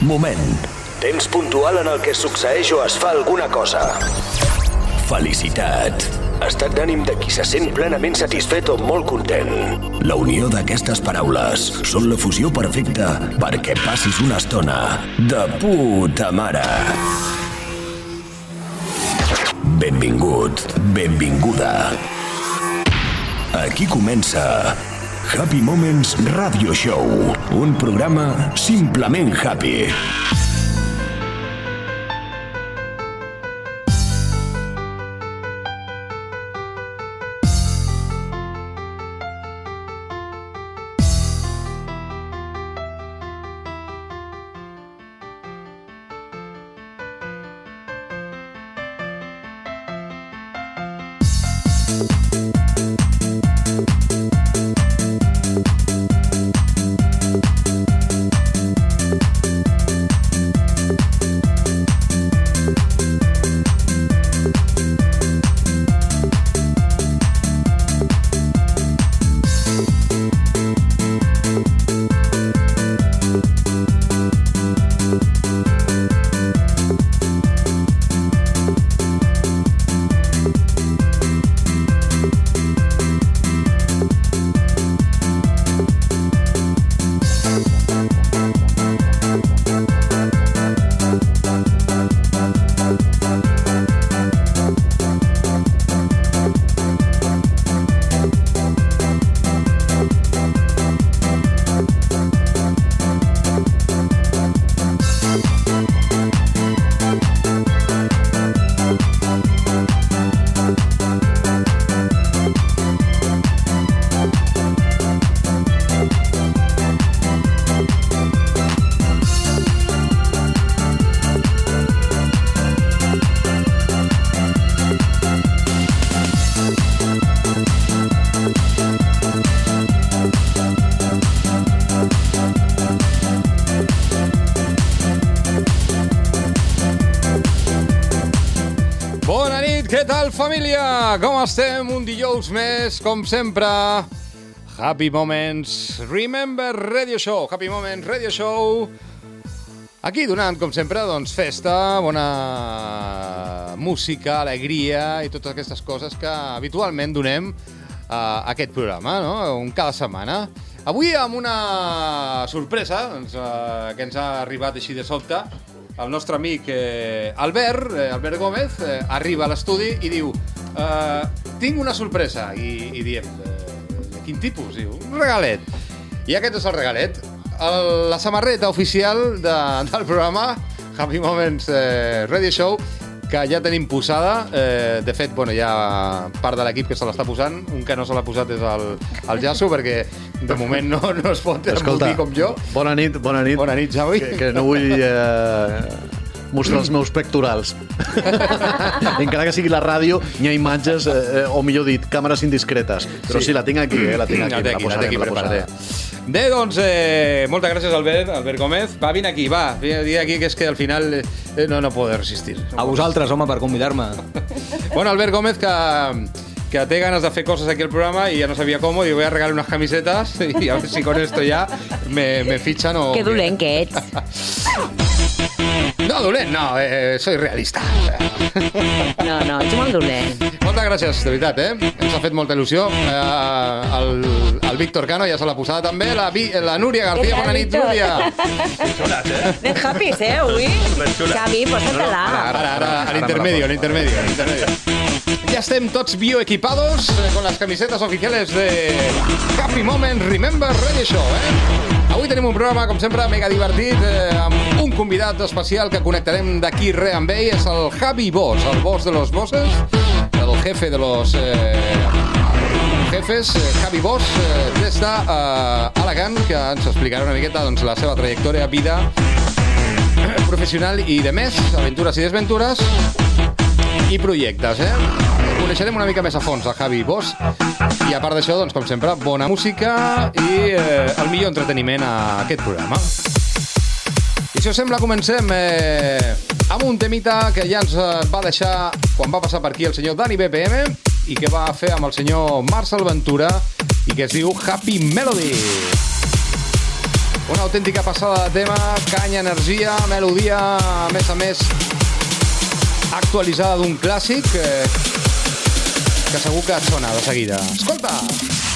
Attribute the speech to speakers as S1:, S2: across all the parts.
S1: Moment. Temps puntual en el que succeeix o es fa alguna cosa. Felicitat. Estat d'ànim de qui se sent plenament satisfet o molt content. La unió d'aquestes paraules són la fusió perfecta perquè passis una estona de puta mare. Benvingut, benvinguda. Aquí comença Happy Moments Radio Show, un programa simplement happy.
S2: Tal família? Com estem? Un dijous més, com sempre. Happy Moments, Remember Radio Show. Happy Moments Radio Show. Aquí donant, com sempre, doncs, festa, bona música, alegria i totes aquestes coses que habitualment donem a aquest programa, no? Un cada setmana. Avui amb una sorpresa doncs, eh, que ens ha arribat així de sobte. El nostre amic eh, Albert, eh, Albert Gómez, eh, arriba a l'estudi i diu eh, tinc una sorpresa. I, i diem, eh, de quin tipus? Diu, un regalet. I aquest és el regalet. El, la samarreta oficial de, del programa Happy Moments eh, Radio Show que ja tenim posada. Eh, de fet, bueno, hi ha part de l'equip que se l'està posant. Un que no se l'ha posat és el, el Jasso, perquè de moment no, no es pot embotir com jo.
S3: bona nit, bona nit.
S2: Bona nit, Xavi.
S3: Que, que no vull eh, mostrar els meus pectorals. Encara que sigui la ràdio, hi ha imatges, eh, o millor dit, càmeres indiscretes. Però sí, sí la tinc aquí, eh, la tinc aquí.
S2: La aquí, la té aquí
S3: me la posaré.
S2: Bé, doncs, eh, moltes gràcies, Albert, Albert Gómez. Va, vine aquí, va. Vine aquí, que és que al final eh, no, no puedo resistir.
S4: A vosaltres, home, per convidar-me.
S2: Bueno, Albert Gómez, que, que té ganas de hacer cosas aquí al programa y ya no sabía cómo, y voy a regalar unas camisetas y a ver si con esto ya me, me fichan o...
S5: Que dolent que ets.
S2: No, dolent, no, eh, soy realista.
S5: No, no, ets molt dolent.
S2: Moltes gràcies, de veritat, eh? Ens ha fet molta il·lusió. Eh, el, el Víctor Cano ja se l'ha posada també, la, Vi- la Núria García, bona nit,
S5: Víctor.
S2: Núria.
S5: Ben happy, eh, avui? Xavi, posa-te-la.
S2: Ara, ara, ara, al intermedio, al intermedio, al intermedio. Ya estem tots bioequipados eh, con las camisetas oficiales de Happy Moment Remember Radio Show, eh? Avui tenim un programa, com sempre, mega divertit, eh, amb un convidat especial que connectarem d'aquí re amb ell, és el Javi Bosch, el boss de los bosses, jefe de los eh, jefes, eh, Javi Bosch, eh, des d'Alacant, que ens explicarà una miqueta doncs, la seva trajectòria, vida professional i de més, aventures i desventures i projectes, eh? Coneixerem una mica més a fons a Javi Bosch i a part d'això, doncs, com sempre, bona música i eh, el millor entreteniment a aquest programa. Si us sembla, comencem eh, amb un temita que ja ens eh, va deixar quan va passar per aquí el senyor Dani BPM i que va fer amb el senyor Marcel Ventura i que es diu Happy Melody. Una autèntica passada de tema, canya, energia, melodia, a més a més actualitzada d'un clàssic eh, que segur que et sona de seguida. Escolta!
S4: Als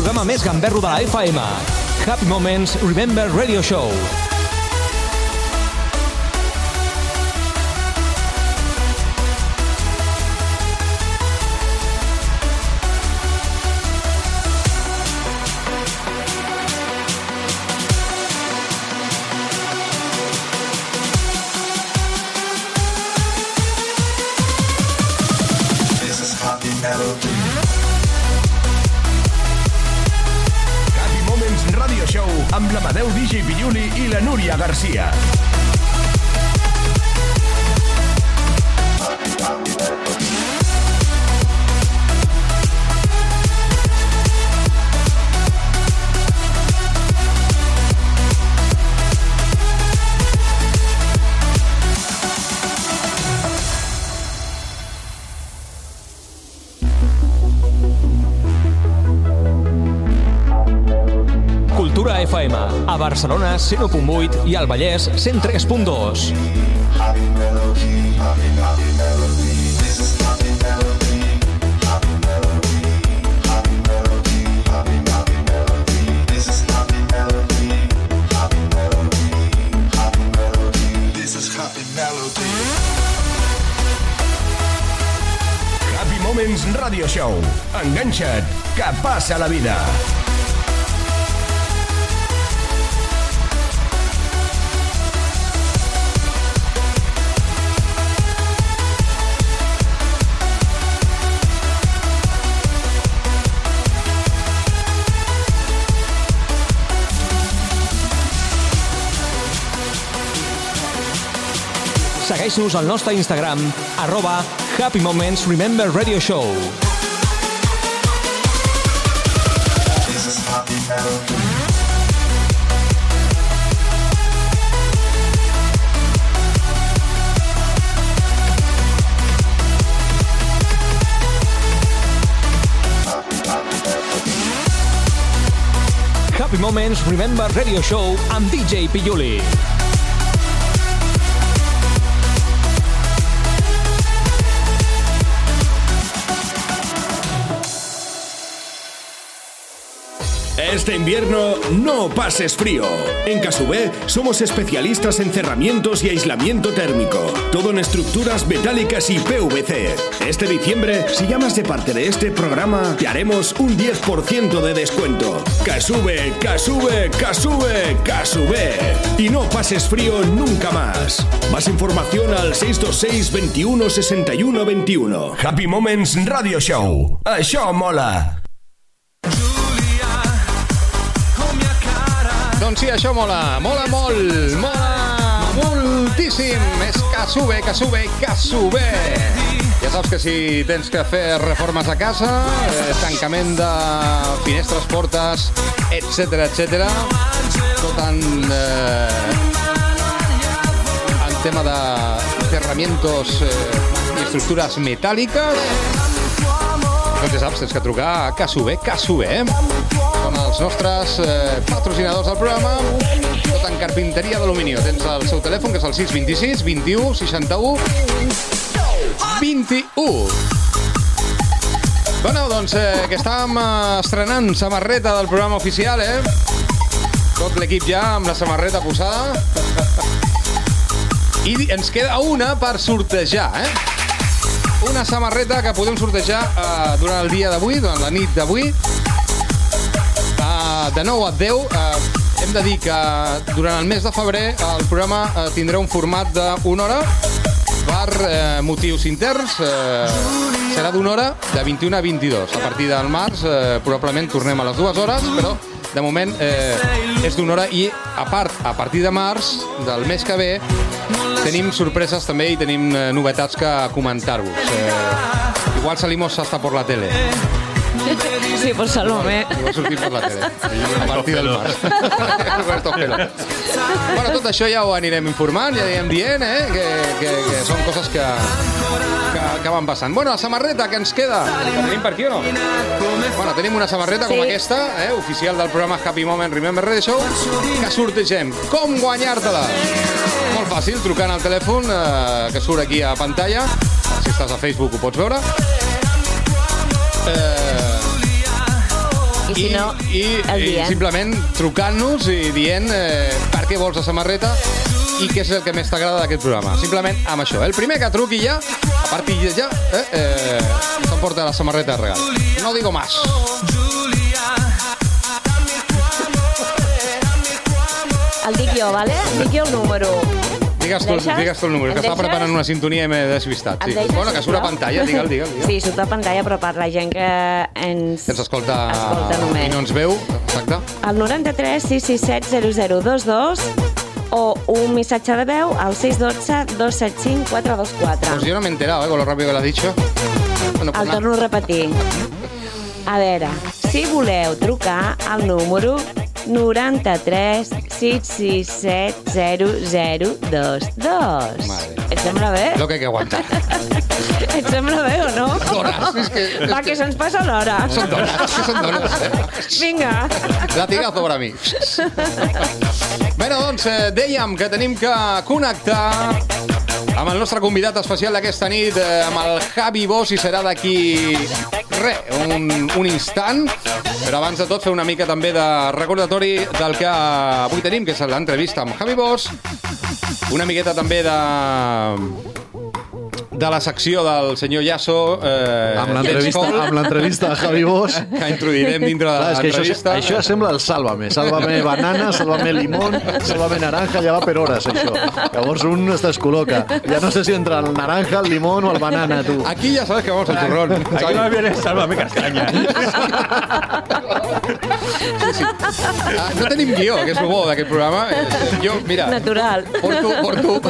S4: programa més gamberro de la FM. Happy Moments Remember Radio Show.
S6: La Núria Garcia.
S4: Barcelona, 101.8 i al Vallès, 103.2.
S6: Happy Moments Radio Show. Enganxa't, que passa la vida.
S4: Segueix-nos al nostre Instagram, arroba Happy Moments Remember Radio Show. Happy Moments Remember Radio Show amb DJ Pilluli.
S6: Este invierno no pases frío. En Casubé somos especialistas en cerramientos y aislamiento térmico. Todo en estructuras metálicas y PVC. Este diciembre, si llamas de parte de este programa, te haremos un 10% de descuento. Casube, Casube, Casube, Casube. Y no pases frío nunca más. Más información al 626 21 61 21. Happy Moments Radio Show. Això mola.
S2: Doncs sí, això mola, mola molt, mola moltíssim. És que sube, que sube, que sube. Ja saps que si tens que fer reformes a casa, eh, tancament de finestres, portes, etc etc. tot en, eh, en tema de cerramientos eh, i estructures metàl·liques, doncs ja saps, tens que trucar a Casube, Casube, eh? Els nostres eh, patrocinadors del programa, tot en carpinteria d'alumini. Tens el seu telèfon, que és el 626 21 61 21. Bueno, doncs, eh, que estàvem eh, estrenant samarreta del programa oficial, eh? Tot l'equip ja amb la samarreta posada. I ens queda una per sortejar, eh? Una samarreta que podem sortejar eh, durant el dia d'avui, durant la nit d'avui. De 9 a 10. Eh, hem de dir que durant el mes de febrer el programa eh, tindrà un format d'una hora per eh, motius interns. Eh, serà d'una hora de 21 a 22. A partir del març eh, probablement tornem a les dues hores, però de moment eh, és d'una hora i a part, a partir de març del mes que ve tenim sorpreses també i tenim eh, novetats que comentar-vos. Eh, igual salimos hasta por la tele.
S5: Sí, por Salomé.
S2: I va sortir per la tele. A partir del març. Con estos pelos. Bueno, tot això ja ho anirem informant, ja anirem dient, eh? Que, que, que són coses que, que, que van passant. Bueno, la samarreta que ens queda, la tenim per aquí o no? Bueno, tenim una samarreta com
S5: Sí.
S2: aquesta, eh? oficial del programa Happy Moment Remember Radio Show, que sortegem. Com guanyar-te-la? Molt fàcil, trucant al telèfon eh, que surt aquí a pantalla. Si estàs a Facebook ho pots veure. Eh,
S5: I si no,
S2: i,
S5: el
S2: i
S5: diem.
S2: simplement trucant-nos i dient eh, per què vols la samarreta i què és el que més t'agrada d'aquest programa. Simplement amb això. El primer que truqui ja, a partir de ja, eh, eh, s'emporta la samarreta de regal. No digo más.
S5: El dic jo, vale? Dic jo el número.
S2: Digues tu, digues tu el número, que estava preparant una sintonia i m'he desvistat. Sí. Bueno, que surt a pantalla, digue'l, digue'l. digue'l.
S5: Sí, surt a pantalla, però per la gent que ens...
S2: Que ens escolta,
S5: escolta només.
S2: i no ens veu, exacte.
S5: al 93 667 0022 o un missatge de veu al 612 275 424.
S2: Pues yo no me he enterado, ¿eh? Con lo rápido que lo has dicho. Bueno, pues
S5: El torno a repetir. A veure, si voleu trucar al número 93 667 0022.
S2: Madre.
S5: Et sembla bé?
S2: Lo que hay que aguantar.
S5: Et sembla bé o no?
S2: Donas, es que...
S5: Va, que se'ns passa l'hora.
S2: Son donas, es que son donas. Eh?
S5: Vinga.
S2: Latigazo per a mi. Bé, doncs, eh, dèiem que tenim que connectar amb el nostre convidat especial d'aquesta nit, eh, amb el Javi Bosch, i serà d'aquí, re, un, un instant. Però abans de tot fer una mica també de recordatori del que avui tenim, que és l'entrevista amb Javi Bosch. Una miqueta també de de la secció del senyor Yasso eh,
S3: Amb l'entrevista amb l'entrevista a Javi Bosch.
S2: que introduirem dintre de
S3: que això,
S2: l'entrevista.
S3: això sembla el Sálvame. Sálvame banana, sálvame limón, sálvame naranja, ja va per hores, això. Llavors un es descol·loca. Ja no sé si entre el naranja, el limón o el banana, tu.
S2: Aquí ya sabes que vamos al turrón.
S7: Aquí más bien es sálvame castaña.
S2: Ah, no tenim guió, que és el bo d'aquest programa. Eh, Jo, mira,
S5: Natural.
S2: porto, porto,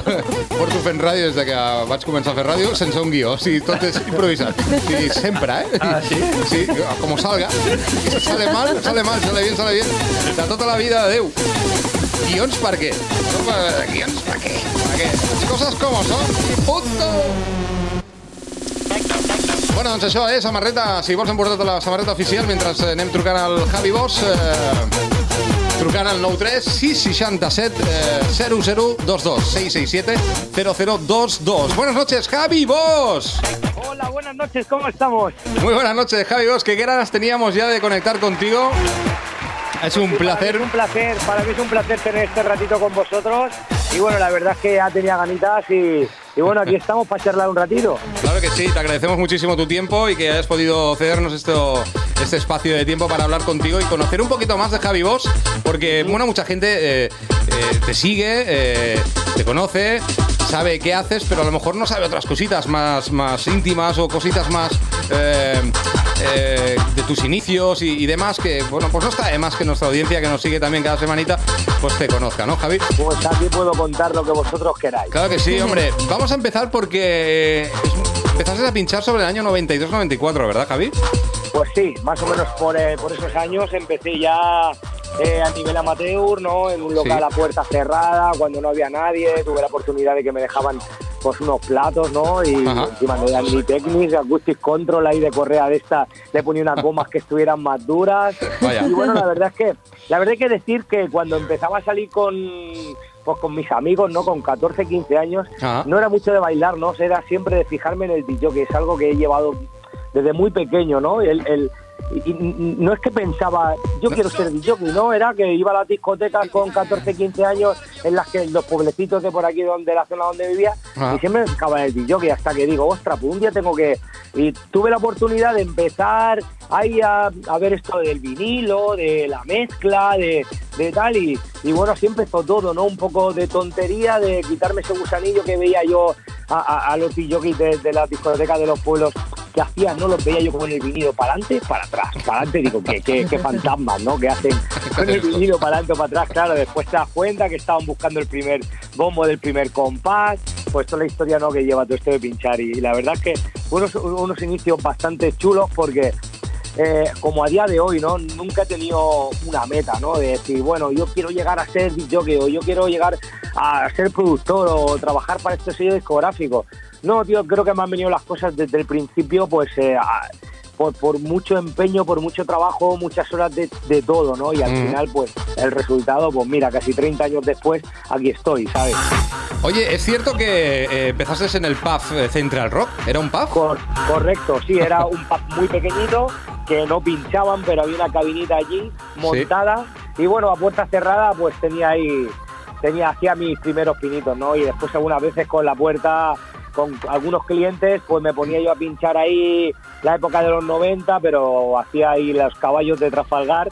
S2: porto fent ràdio des de que vaig començar a fer ràdio sense un guió. O sigui, tot és improvisat. I sempre, eh?
S7: Ah, sí?
S2: Sí, como salga. Si sale mal, sale mal, sale bien, sale bien. De tota la vida de Déu. Guions per què? No per... Guions per què? Per què? Les coses com són. I punto. Bueno, doncs això, eh, samarreta, si vols emportar la samarreta oficial mentre eh, anem trucant al Javi Bosch, eh, trucant al 93 667 eh, 0022 667 0022. Buenas noches, Javi Bosch.
S8: Hola, buenas noches, ¿cómo estamos?
S2: Muy buenas noches, Javi Bosch. Qué ganas teníamos ya de conectar contigo. Es un placer.
S8: es un placer, para mí es un placer tener este ratito con vosotros. Y bueno, la verdad es que ya tenía ganitas y, y bueno, aquí estamos para charlar un ratito.
S2: Claro que sí, te agradecemos muchísimo tu tiempo y que hayas podido cedernos esto, este espacio de tiempo para hablar contigo y conocer un poquito más de Javi Bosch, porque bueno, mucha gente eh, eh, te sigue, eh, te conoce, sabe qué haces, pero a lo mejor no sabe otras cositas más, más íntimas o cositas más eh, eh, de tus inicios y, y demás, que bueno, pues no está de más que nuestra audiencia que nos sigue también cada semanita, pues te conozca, ¿no, Javi?
S8: Pues aquí puedo contar lo que vosotros queráis.
S2: Claro que sí, hombre. Vamos a empezar porque es- empezaste a pinchar sobre el año 92-94, ¿verdad, Javi?
S8: Pues sí, más o menos por, eh, por esos años empecé ya eh, a nivel amateur, ¿no? En un local
S2: Sí.
S8: a puerta cerrada, cuando no había nadie, tuve la oportunidad de que me dejaban pues unos platos, ¿no? Y
S2: Ajá.
S8: encima no eran ni Technics, Acoustic Control ahí de correa de esta, le ponía unas gomas que estuvieran más duras.
S2: Vaya.
S8: Y bueno, la verdad es que, la verdad hay que decir que cuando empezaba a salir con pues con mis amigos, ¿no? Con 14, 15 años,
S2: Ajá.
S8: no era mucho de bailar, ¿no? Era siempre de fijarme en el DJ, que es algo que he llevado desde muy pequeño, ¿no? El, el- y, y no es que pensaba, yo quiero ser DJ, no, era que iba a las discotecas con 14, 15 años en las que los pueblecitos de por aquí, donde la zona donde vivía,
S2: Ah.
S8: y siempre me en el DJ, hasta que digo, ostras, pues un día tengo que... Y tuve la oportunidad de empezar ahí a, a ver esto del vinilo, de la mezcla, de, de tal, y, y bueno, así empezó todo, ¿no? Un poco de tontería, de quitarme ese gusanillo que veía yo a, a- a los DJs de, de las discotecas de los pueblos que hacían, ¿no? Los veía yo con el vinilo para adelante, para atrás, para adelante, digo, qué, qué, qué fantasmas, ¿no? Que hacen con el vinilo para adelante o para atrás, claro, después te das cuenta que estaban buscando el primer bombo del primer compás, pues toda la historia, ¿no? Que lleva todo esto de pinchar y, la verdad es que unos, unos inicios bastante chulos porque eh, como a día de hoy, ¿no? Nunca he tenido una meta, ¿no? De decir, bueno, yo quiero llegar a ser jockey o yo quiero llegar a ser productor o trabajar para este sello discográfico. No, tío, creo que me han venido las cosas desde el principio, pues eh, a- por, por mucho empeño, por mucho trabajo, muchas horas de, de todo, ¿no? Y al
S2: Mm.
S8: final, pues el resultado, pues mira, casi 30 años después, aquí estoy, ¿sabes?
S2: Oye, ¿es cierto que eh, empezaste en el pub eh, Central Rock? ¿Era un pub?
S8: Cor- correcto, sí, era un pub muy pequeñito que no pinchaban, pero había una cabinita allí montada y bueno, a puerta cerrada pues tenía ahí, tenía, hacía mis primeros pinitos, ¿no? Y después algunas veces con la puerta, con algunos clientes, pues me ponía yo a pinchar ahí la época de los 90, pero hacía ahí los caballos de Trafalgar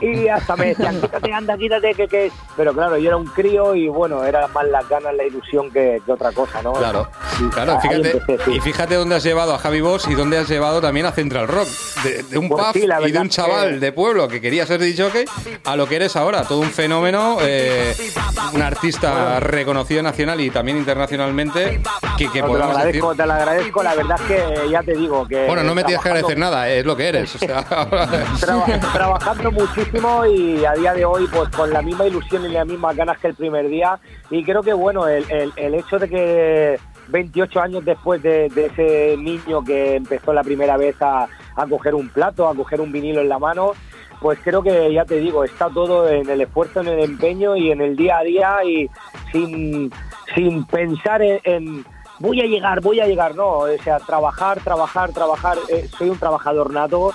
S8: y hasta me decían, quítate, anda, quítate, que, que... Pero claro, yo era un crío y bueno, era más las ganas, la ilusión que, que otra cosa, ¿no?
S2: Claro, claro,
S8: Ahí
S2: fíjate,
S8: empecé, sí.
S2: y fíjate dónde has llevado a Javi Boss y dónde has llevado también a Central Rock, de, de un
S8: Pues
S2: pub
S8: sí, la
S2: y de un
S8: que-
S2: chaval de pueblo que quería ser DJ a lo que eres ahora, todo un fenómeno, eh, un artista reconocido nacional y también internacionalmente, que, que
S8: No, te lo
S2: podemos decir...
S8: agradezco, te lo agradezco, la verdad es que ya te digo que...
S2: Bueno, no me tienes que agradecer nada, es lo que eres. O sea,
S8: traba- trabajando muchísimo y a día de hoy pues con la misma ilusión y las mismas ganas que el primer día. Y creo que bueno el, el- hecho de que 28 años después de, ese niño que empezó la primera vez a, a coger un plato, a coger un vinilo en la mano, pues creo que ya te digo, está todo en el esfuerzo, en el empeño y en el día a día y sin, sin pensar en, en, voy a llegar, voy a llegar, no, o sea, trabajar, trabajar, trabajar, eh, soy un trabajador nato,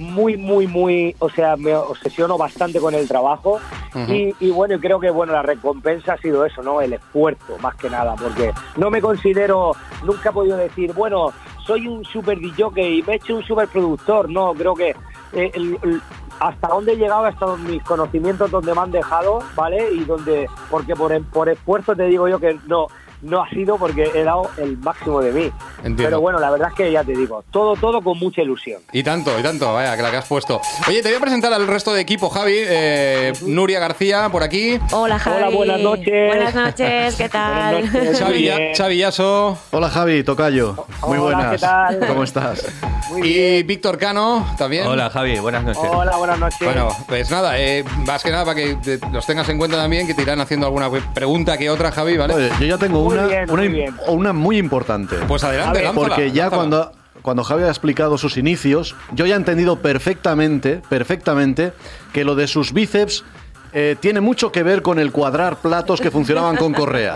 S8: muy, muy, muy, o sea, me obsesiono bastante con el trabajo
S2: Ujú.
S8: y, y bueno, creo que bueno, la recompensa ha sido eso, ¿no? El esfuerzo, más que nada, porque no me considero, nunca he podido decir, bueno, soy un super DJ y me he hecho un super productor, no, creo que eh, el- el- hasta dónde he llegado, hasta donde mis conocimientos donde me han dejado, ¿vale? Y donde, porque por, por esfuerzo te digo yo que no, no ha sido porque he dado el máximo de mí.
S2: Entiendo.
S8: Pero bueno, la verdad es que ya te digo, todo, todo con mucha ilusión.
S2: Y tanto, y tanto, vaya, que la que has puesto. Oye, te voy a presentar al resto de equipo, Javi. Eh, Nuria García, por aquí.
S5: Hola, Javi.
S8: Hola, buenas noches.
S5: Buenas noches, ¿qué tal?
S8: Noches.
S2: Xavi. Xavi Yaso
S3: Hola Javi, Tocayo. Muy
S8: Hola,
S3: buenas.
S8: ¿qué tal?
S3: ¿Cómo estás?
S8: Muy
S2: y
S8: bien.
S2: Víctor Cano, también.
S7: Hola Javi, buenas noches.
S8: Hola, buenas noches.
S2: Bueno, pues nada, eh, más que nada para que te- los tengas en cuenta también, que te irán haciendo alguna pregunta que otra, Javi, ¿vale?
S3: Oye, yo ya tengo una,
S8: bien,
S3: una,
S8: muy
S3: una importante.
S2: Pues adelante,
S8: A ver,
S2: lánzala,
S3: Porque ya
S2: lánzala.
S3: cuando, cuando Javi ha explicado sus inicios, yo ya he entendido perfectamente, perfectamente, que lo de sus bíceps eh, tiene mucho que ver con el cuadrar platos que funcionaban con correa.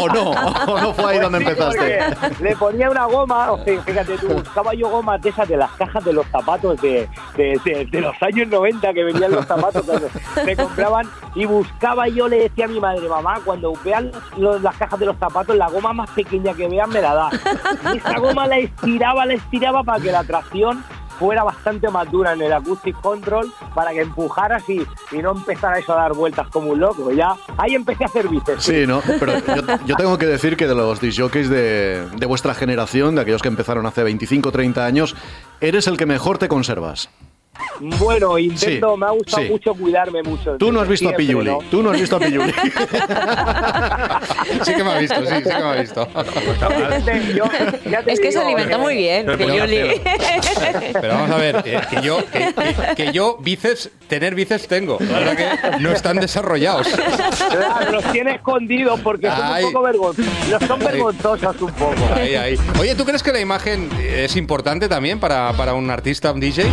S3: ¿O no? ¿O no fue ahí donde
S8: Pues
S3: empezaste?
S8: Le ponía una goma, o sea, fíjate tú, buscaba yo gomas de esas de las cajas de los zapatos de, de, de- de los años 90 que venían los zapatos se compraban y buscaba yo, le decía a mi madre, mamá, cuando vean los- las cajas de los zapatos, la goma más pequeña que vean me la da. Y esa goma la estiraba, la estiraba para que la tracción fuera bastante más dura en el acoustic control para que empujaras y, no empezara eso a dar vueltas como un loco. Ya ahí empecé a hacer bíceps.
S3: Sí, ¿no? Pero yo, yo tengo que decir que de los disjockeys de, de vuestra generación, de aquellos que empezaron hace 25 o 30 años, eres el que mejor te conservas.
S8: Bueno, intento,
S3: Sí,
S8: me ha gustado
S3: sí.
S8: mucho cuidarme mucho.
S3: Tú no has visto a
S8: Siempre,
S3: Pilluli.
S8: ¿no?
S3: Tú no has visto a Pilluli.
S2: Sí que me ha visto, sí, sí que me ha visto.
S8: Yo- ya te
S5: Es que se
S8: digo,
S5: alimenta
S8: eh,
S5: muy bien,
S7: Pero ponía
S5: Pilluli.
S2: Pero vamos a ver, eh, que yo, que, que- que yo bíceps, tener bíceps tengo. La verdad que no están desarrollados.
S8: Claro, los tiene escondidos porque son un poco vergonzosos. Los son vergonzosos un poco.
S2: Ahí, ahí. Oye, ¿tú crees que la imagen es importante también para, para un artista, un DJ?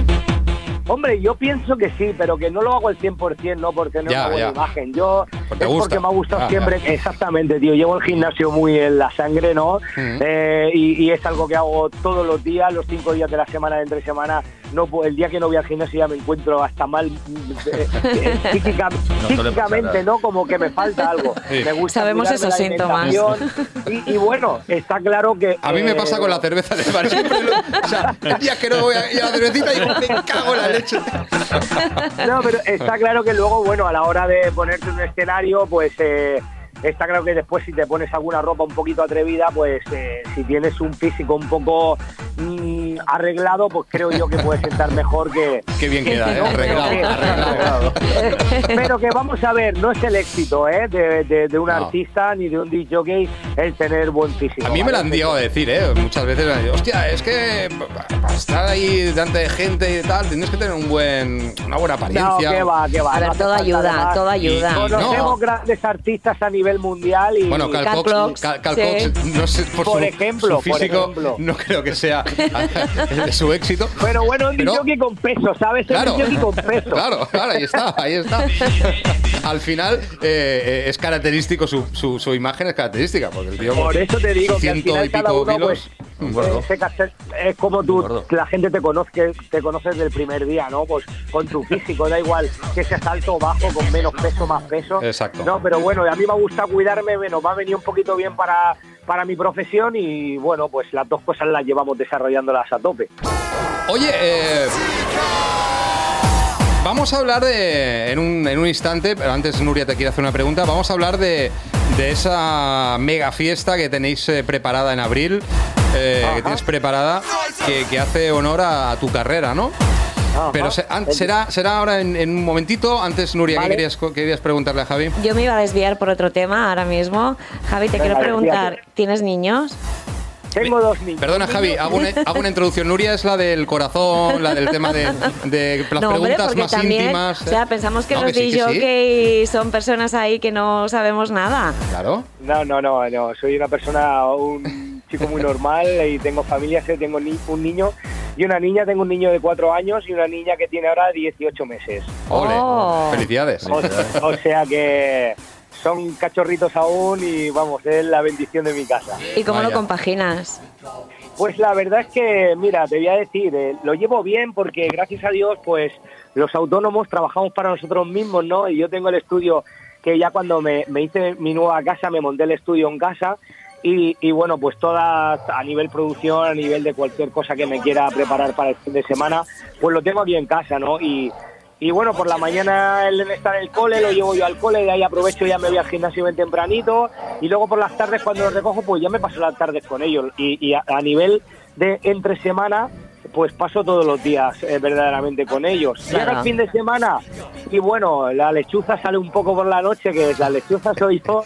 S8: Hombre, yo pienso que sí, pero que no lo hago al 100%, no porque no
S2: Ya,
S8: es una buena
S2: ya.
S8: imagen. Yo
S2: Porque
S8: es porque me ha gustado
S2: Ah,
S8: siempre. Exactamente, tío. Llevo el gimnasio muy en la sangre, ¿no? Eh, y, y es algo que hago todos los días, los cinco días de la semana, de entre semana. No, puedo- el día que no voy al gimnasio ya me encuentro hasta mal eh, eh, psíquica- psíquicamente,
S7: pasar.
S8: ¿no? Como que me falta algo.
S2: Sí.
S8: Me gusta
S5: Sabemos esos
S8: la
S5: síntomas.
S8: Y, y bueno, está claro que...
S2: A mí me
S8: eh,
S2: pasa con la cerveza de bar. Siempre lo- o sea, el día que no voy a ir a la cervecita, digo, me cago en la
S8: No, pero está claro que luego, bueno, a la hora de ponerte un escenario, pues eh, está claro que después si te pones alguna ropa un poquito atrevida, pues eh, si tienes un físico un poco mm, arreglado, pues creo yo que puede sentar mejor que...
S2: Qué bien queda, ¿eh?
S8: No,
S2: Arreglado,
S8: pero que-
S2: arreglado.
S8: Pero que vamos a ver, no es el éxito ¿eh? de, de- de un
S2: No.
S8: artista ni de un DJ el tener buen físico.
S2: A mí me lo han llegado a decir, ¿eh? Muchas veces me han dicho, hostia, es que para estar ahí delante de gente y tal, tienes que tener un buen, una buena
S8: No,
S2: apariencia.
S8: que va, que va.
S5: A ver,
S8: no
S5: todo ayuda, todo ayuda.
S2: Y-
S8: Conocemos
S2: No.
S8: grandes artistas a nivel mundial y...
S2: Bueno, Cal
S5: Cal
S2: Cox,
S5: Cox,
S2: Cal- Cal
S5: sí.
S2: Cox, no sé, por,
S8: Por
S2: su,
S8: ejemplo,
S2: su
S8: por
S2: físico,
S8: ejemplo.
S2: no creo que sea su éxito.
S8: Pero bueno, un
S2: Pero-
S8: DJ con peso, ¿sabes?
S2: Claro,
S8: Un con peso.
S2: claro, claro, ahí está, ahí está. Al final eh, eh, es característico, su, su, su imagen es característica, porque el tío...
S8: Por eso te digo que al final
S2: y
S8: cada uno,
S2: kilos.
S8: pues, eh, es como tú, la gente te conoce, te conoce desde el primer día, ¿no? Pues con tu físico, da igual que seas alto o bajo, con menos peso, más peso.
S2: Exacto.
S8: No, pero bueno, a mí me gusta cuidarme, bueno, me ha venido un poquito bien para, para mi profesión y bueno, pues las dos cosas las llevamos desarrollándolas a tope.
S2: Oye, eh, vamos a hablar de, en un, en un instante, pero antes Nuria te quiere hacer una pregunta, vamos a hablar de, de esa mega fiesta que tenéis eh, preparada en abril, eh, que tienes preparada, que, que hace honor a, a tu carrera, ¿no?
S8: Ajá.
S2: Pero se- an- será, será ahora en, en un momentito. Antes, Nuria, ¿qué
S8: Vale.
S2: querías, co- querías preguntarle a Javi?
S5: Yo me iba a desviar por otro tema ahora mismo. Javi, te
S8: Venga,
S5: quiero preguntar,
S8: desvíate.
S5: ¿tienes niños?
S8: Tengo dos niños.
S2: Perdona, Javi, hago una, hago una introducción. Nuria es la del corazón, la del tema de, de las
S5: no, hombre,
S2: preguntas
S5: porque
S2: más
S5: también,
S2: íntimas.
S5: o sea,
S2: ¿eh?
S5: pensamos que
S2: No,
S5: los
S2: sí, que sí.
S5: Son personas ahí que no sabemos nada.
S2: Claro.
S8: No, no, no, no. Soy una persona, un chico muy normal y tengo familia, sí, tengo ni- un niño y una niña. Tengo un niño de cuatro años y una niña que tiene ahora 18 meses.
S2: Ole.
S5: Oh.
S2: Felicidades.
S8: O, o sea que son cachorritos aún y vamos, es la bendición de mi casa.
S5: ¿Y cómo
S2: Vaya.
S5: lo compaginas?
S8: Pues la verdad es que, mira, te voy a decir, eh, lo llevo bien porque gracias a Dios, pues los autónomos trabajamos para nosotros mismos, ¿no? Y yo tengo el estudio que ya cuando me, me hice mi nueva casa, me monté el estudio en casa y, y bueno, pues todas a nivel producción, a nivel de cualquier cosa que me quiera preparar para el fin de semana, pues lo tengo aquí en casa, ¿no? Y, y bueno, por la mañana nene está en el cole, lo llevo yo al cole, de ahí aprovecho ya me voy al gimnasio bien tempranito y luego por las tardes cuando los recojo pues ya me paso las tardes con ellos y, y a nivel de entre semana pues paso todos los días eh, verdaderamente con ellos. Llega
S5: Claro.
S8: el fin de semana y bueno, la lechuza sale un poco por la noche, que la lechuza soy yo.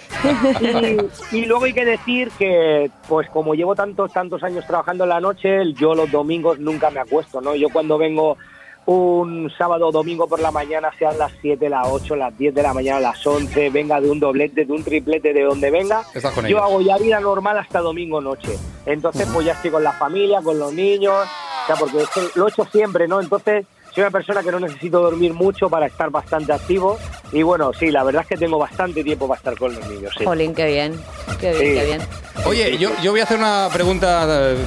S8: Y, y luego hay que decir que pues como llevo tantos, tantos años trabajando en la noche, yo los domingos nunca me acuesto, ¿no? Yo cuando vengo un sábado o domingo por la mañana, sean las 7, las 8, las 10 de la mañana, las 11, venga de un doblete, de un triplete, de donde venga, yo
S2: ellos.
S8: hago ya vida normal hasta domingo noche. Entonces, pues ya estoy con la familia, con los niños, o sea, porque es que lo he hecho siempre, ¿no? Entonces, soy una persona que no necesito dormir mucho para estar bastante activo. Y bueno, sí, la verdad es que tengo bastante tiempo para estar con los niños, sí.
S5: Jolín, qué bien. Qué bien,
S8: Sí.
S5: qué bien.
S2: Oye, yo, yo voy a hacer una pregunta eh,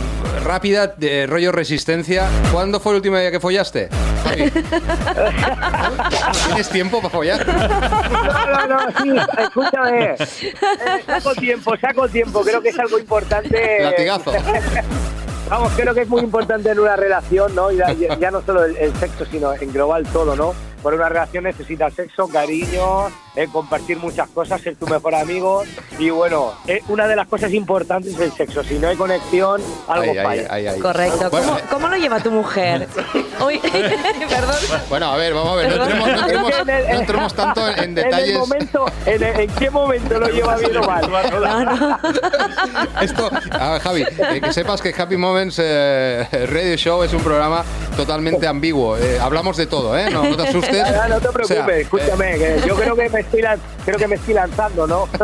S2: rápida de rollo resistencia. ¿Cuándo fue el último día que follaste? Javi? ¿Tienes tiempo para follar?
S8: No, no, no, sí, escúchame. Eh, saco tiempo, saco tiempo. Creo que es algo importante.
S2: Latigazo.
S8: Vamos, creo que es muy importante en una relación, ¿no? Y ya, ya no solo el, el sexo, sino en global todo, ¿no? Por una relación necesitas sexo, cariño, eh, compartir muchas cosas, ser tu mejor amigo. Y bueno, eh, una de las cosas importantes es el sexo. Si no hay conexión, algo
S2: Ay,
S8: falla.
S2: ay, ay.
S5: Correcto.
S2: Bueno,
S5: ¿Cómo,
S2: eh,
S5: cómo lo lleva tu mujer? Perdón.
S2: Bueno, a ver, vamos a ver. No entremos, no entremos-
S8: en
S2: no entremos tanto en, en detalles.
S8: el momento, en, el- ¿En qué momento lo lleva bien o mal?
S5: No, no.
S2: Esto, a ver, Javi, eh, que sepas que Happy Moments eh, Radio Show es un programa totalmente ambiguo. Eh, hablamos de todo, ¿eh? No, no te asustes.
S8: No te
S2: O
S8: preocupes,
S2: sea, eh,
S8: escúchame, que yo creo que me estoy creo que me estoy lanzando, ¿no?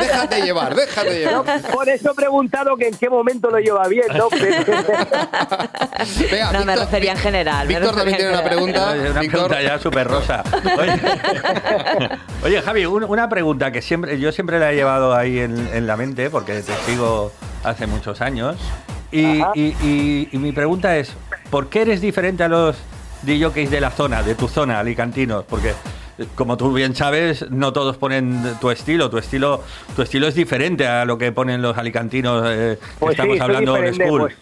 S2: déjate llevar, déjate llevar.
S8: Por eso he preguntado que en qué momento lo lleva bien, ¿no?
S2: Venga,
S5: No, me
S2: Víctor-
S5: refería en general. me
S2: Víctor también tiene
S5: en
S2: una pregunta.
S7: Una
S2: Víctor,
S7: pregunta ya súper rosa. Oye, Oye, Javi, un- una pregunta que siempre yo siempre la he llevado ahí en, en la mente porque te sigo hace muchos años. Y, y- y- y mi pregunta es, ¿por qué eres diferente a los DJs de la zona, de tu zona, alicantinos? Porque como tú bien sabes, no todos ponen tu estilo. Tu estilo, tu estilo es diferente a lo que ponen los alicantinos eh, que
S8: Pues
S7: estamos
S8: sí,
S7: hablando de school.
S8: Pues,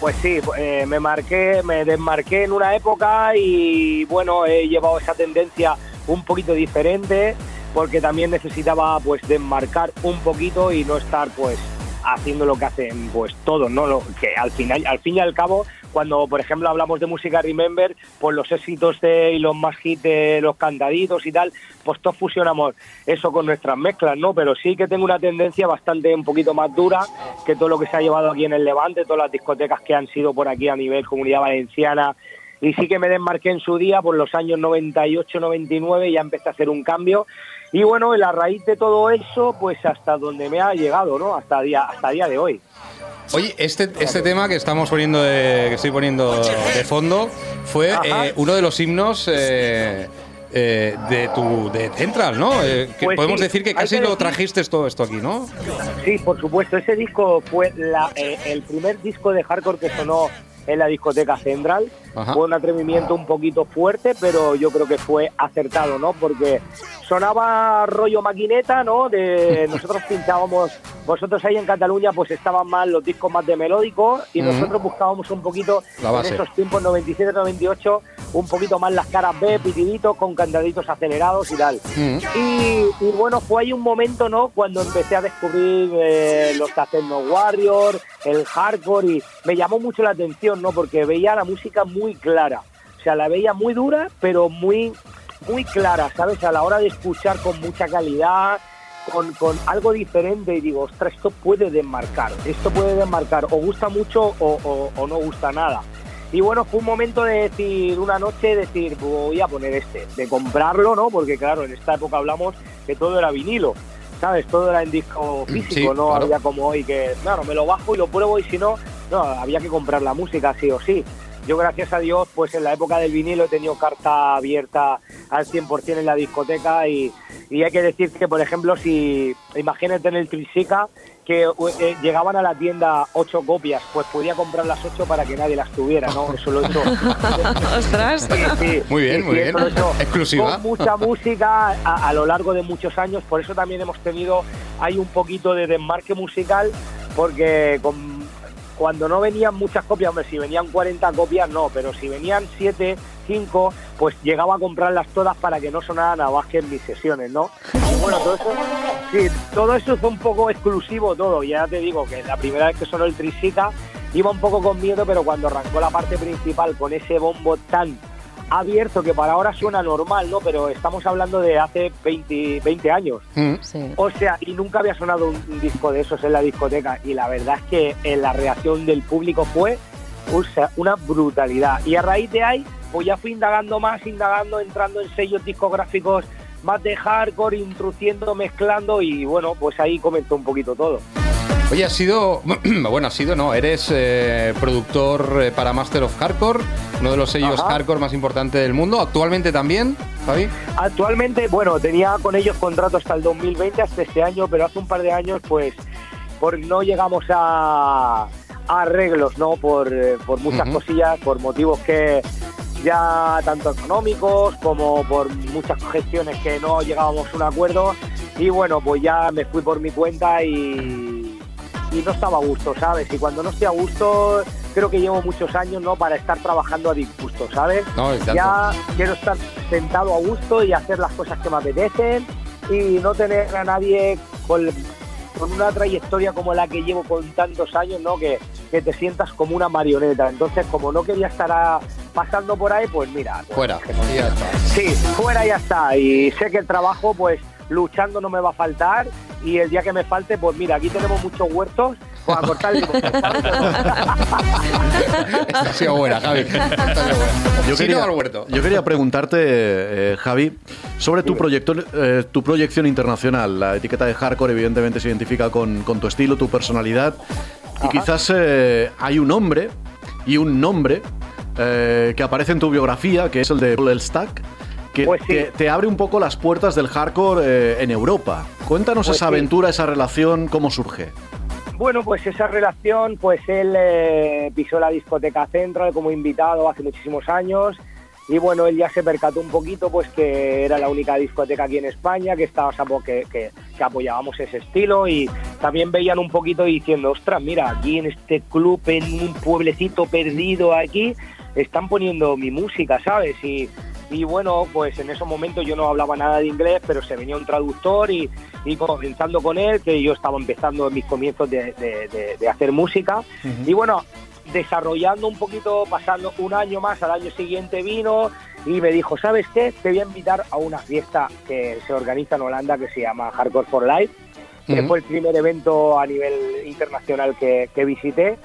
S8: pues sí, eh, me marqué, me desmarqué en una época y bueno, he llevado esa tendencia un poquito diferente porque también necesitaba pues desmarcar un poquito y no estar pues haciendo lo que hacen pues todos, ¿no? Lo, que al final, al fin y al cabo, cuando por ejemplo hablamos de música Remember, pues los éxitos de y los más hits de los cantaditos y tal, pues todos fusionamos eso con nuestras mezclas, ¿no? Pero sí que tengo una tendencia bastante un poquito más dura que todo lo que se ha llevado aquí en el Levante, todas las discotecas que han sido por aquí a nivel comunidad valenciana. Y sí que me desmarqué en su día, por los años 98, 99, ya empecé a hacer un cambio. Y bueno, la raíz de todo eso, pues hasta donde me ha llegado, ¿no? Hasta día, hasta día de hoy.
S2: Oye, este, este tema que estamos poniendo de, que estoy poniendo de fondo fue eh, uno de los himnos eh, eh, de tu de Central, ¿no? Eh, que
S8: Pues
S2: podemos
S8: sí,
S2: decir que casi
S8: que
S2: lo trajiste todo esto aquí, ¿no?
S8: Sí, por supuesto. Ese disco fue la- el primer disco de hardcore que sonó en la discoteca Central.
S2: Ajá.
S8: Fue un atrevimiento un poquito fuerte, pero yo creo que fue acertado, ¿no? Porque sonaba rollo maquineta, ¿no? De nosotros pinchábamos, vosotros ahí en Cataluña pues estaban más los discos más de melódico y nosotros buscábamos un poquito en esos tiempos 97-98 un poquito más las caras B, pitiditos con cantaditos acelerados y tal. Y, y bueno, fue ahí un momento, ¿no? Cuando empecé a descubrir eh, los Techno Warrior, el hardcore y me llamó mucho la atención, ¿no? Porque veía la música muy clara. O sea, la veía muy dura, pero muy, muy clara, ¿sabes? A la hora de escuchar con mucha calidad, con, con algo diferente y digo, ostras, esto puede desmarcar, esto puede desmarcar, o gusta mucho o, o- o no gusta nada. Y bueno, fue un momento de decir, una noche, decir, voy a poner este, de comprarlo, ¿no? Porque claro, en esta época hablamos que todo era vinilo, ¿sabes? Todo era en disco físico,
S2: Sí,
S8: no
S2: claro.
S8: había como hoy que, claro, me lo bajo y lo pruebo y si no, no, había que comprar la música sí o sí. Yo, gracias a Dios, pues en la época del vinilo he tenido carta abierta al 100% en la discoteca y, y hay que decir que, por ejemplo, si imagínate en el Trisica que eh, llegaban a la tienda ocho copias, pues podía comprar las ocho para que nadie las tuviera, ¿no? Eso lo he hecho.
S5: Ostras.
S8: Sí, sí.
S2: Muy bien,
S8: Sí,
S2: muy
S8: sí,
S2: bien. Exclusiva.
S8: Con mucha música a, a lo largo de muchos años, por eso también hemos tenido hay un poquito de desmarque musical, porque con- cuando no venían muchas copias, hombre, si venían 40 copias no, pero si venían 7, 5, pues llegaba a comprarlas todas para que no sonaran a Vázquez mis sesiones, ¿no? Y bueno, todo eso, sí, todo eso fue un poco exclusivo todo, ya te digo que la primera vez que sonó el Trisica iba un poco con miedo, pero cuando arrancó la parte principal con ese bombo tan abierto que para ahora suena normal, ¿no? Pero estamos hablando de hace 20, 20 años.
S2: Mm.
S5: Sí.
S8: O sea, y nunca había sonado un, un disco de esos en la discoteca. Y la verdad es que eh, la reacción del público fue o sea, una brutalidad. Y a raíz de ahí, pues ya fui indagando más, indagando, entrando en sellos discográficos más de hardcore, introduciendo, mezclando y bueno, pues ahí comenzó un poquito todo.
S2: Oye, has sido, bueno, has sido, no, eres eh, productor eh, para Master of Hardcore, uno de los sellos
S8: Ajá.
S2: hardcore más importantes del mundo, actualmente también, Javi.
S8: Actualmente, bueno, tenía con ellos contrato hasta el 2020, hasta este año, pero hace un par de años, pues, por no llegamos a, a arreglos, ¿no? Por, eh, por muchas cosillas, por motivos que ya tanto económicos como por muchas gestiones que no llegábamos a un acuerdo. Y bueno, pues ya me fui por mi cuenta y, y no estaba a gusto, ¿sabes? Y cuando no estoy a gusto, creo que llevo muchos años, ¿no? Para estar trabajando a disgusto, ¿sabes?
S2: No,
S8: ya quiero estar sentado a gusto y hacer las cosas que me apetecen y no tener a nadie con, con una trayectoria como la que llevo con tantos años, ¿no? Que, que te sientas como una marioneta. Entonces, como no quería estar a- pasando por ahí, pues mira. pues,
S2: Fuera. ya está.
S8: Sí, fuera ya está. Y sé que el trabajo, pues luchando no me va a faltar. Y el día que me falte, pues mira, aquí tenemos muchos huertos pues, a cortar el
S2: Esta ha sido buena, Javi. Esta ha sido buena.
S3: Yo
S2: Sí,
S3: quería,
S2: no, Alberto.
S3: yo quería preguntarte, eh, Javi, sobre tu, proyecto, eh, tu proyección internacional. La etiqueta de hardcore evidentemente se identifica con, con tu estilo, tu personalidad. Y quizás eh, hay un hombre y un nombre eh, que aparece en tu biografía, que es el de Paul Stack, que
S8: Pues sí.
S3: te, te abre un poco las puertas del hardcore eh, en Europa. Cuéntanos
S8: Pues
S3: esa
S8: sí.
S3: aventura, esa relación, cómo surge.
S8: Bueno, pues esa relación, pues él eh, pisó la discoteca Central como invitado hace muchísimos años y bueno, él ya se percató un poquito pues que era la única discoteca aquí en España que estaba que, que, que apoyábamos ese estilo y también veían un poquito diciendo, ostras, mira, aquí en este club, en un pueblecito perdido aquí, están poniendo mi música, ¿sabes? Y, Y bueno, pues en esos momentos yo no hablaba nada de inglés, pero se venía un traductor y, y comenzando con él, que yo estaba empezando en mis comienzos de, de- de- de hacer música. Y bueno, desarrollando un poquito, pasando un año más, al año siguiente vino y me dijo, ¿sabes qué? Te voy a invitar a una fiesta que se organiza en Holanda que se llama Hardcore for Life, que
S2: Ujú.
S8: fue el primer evento a nivel internacional que, que visité.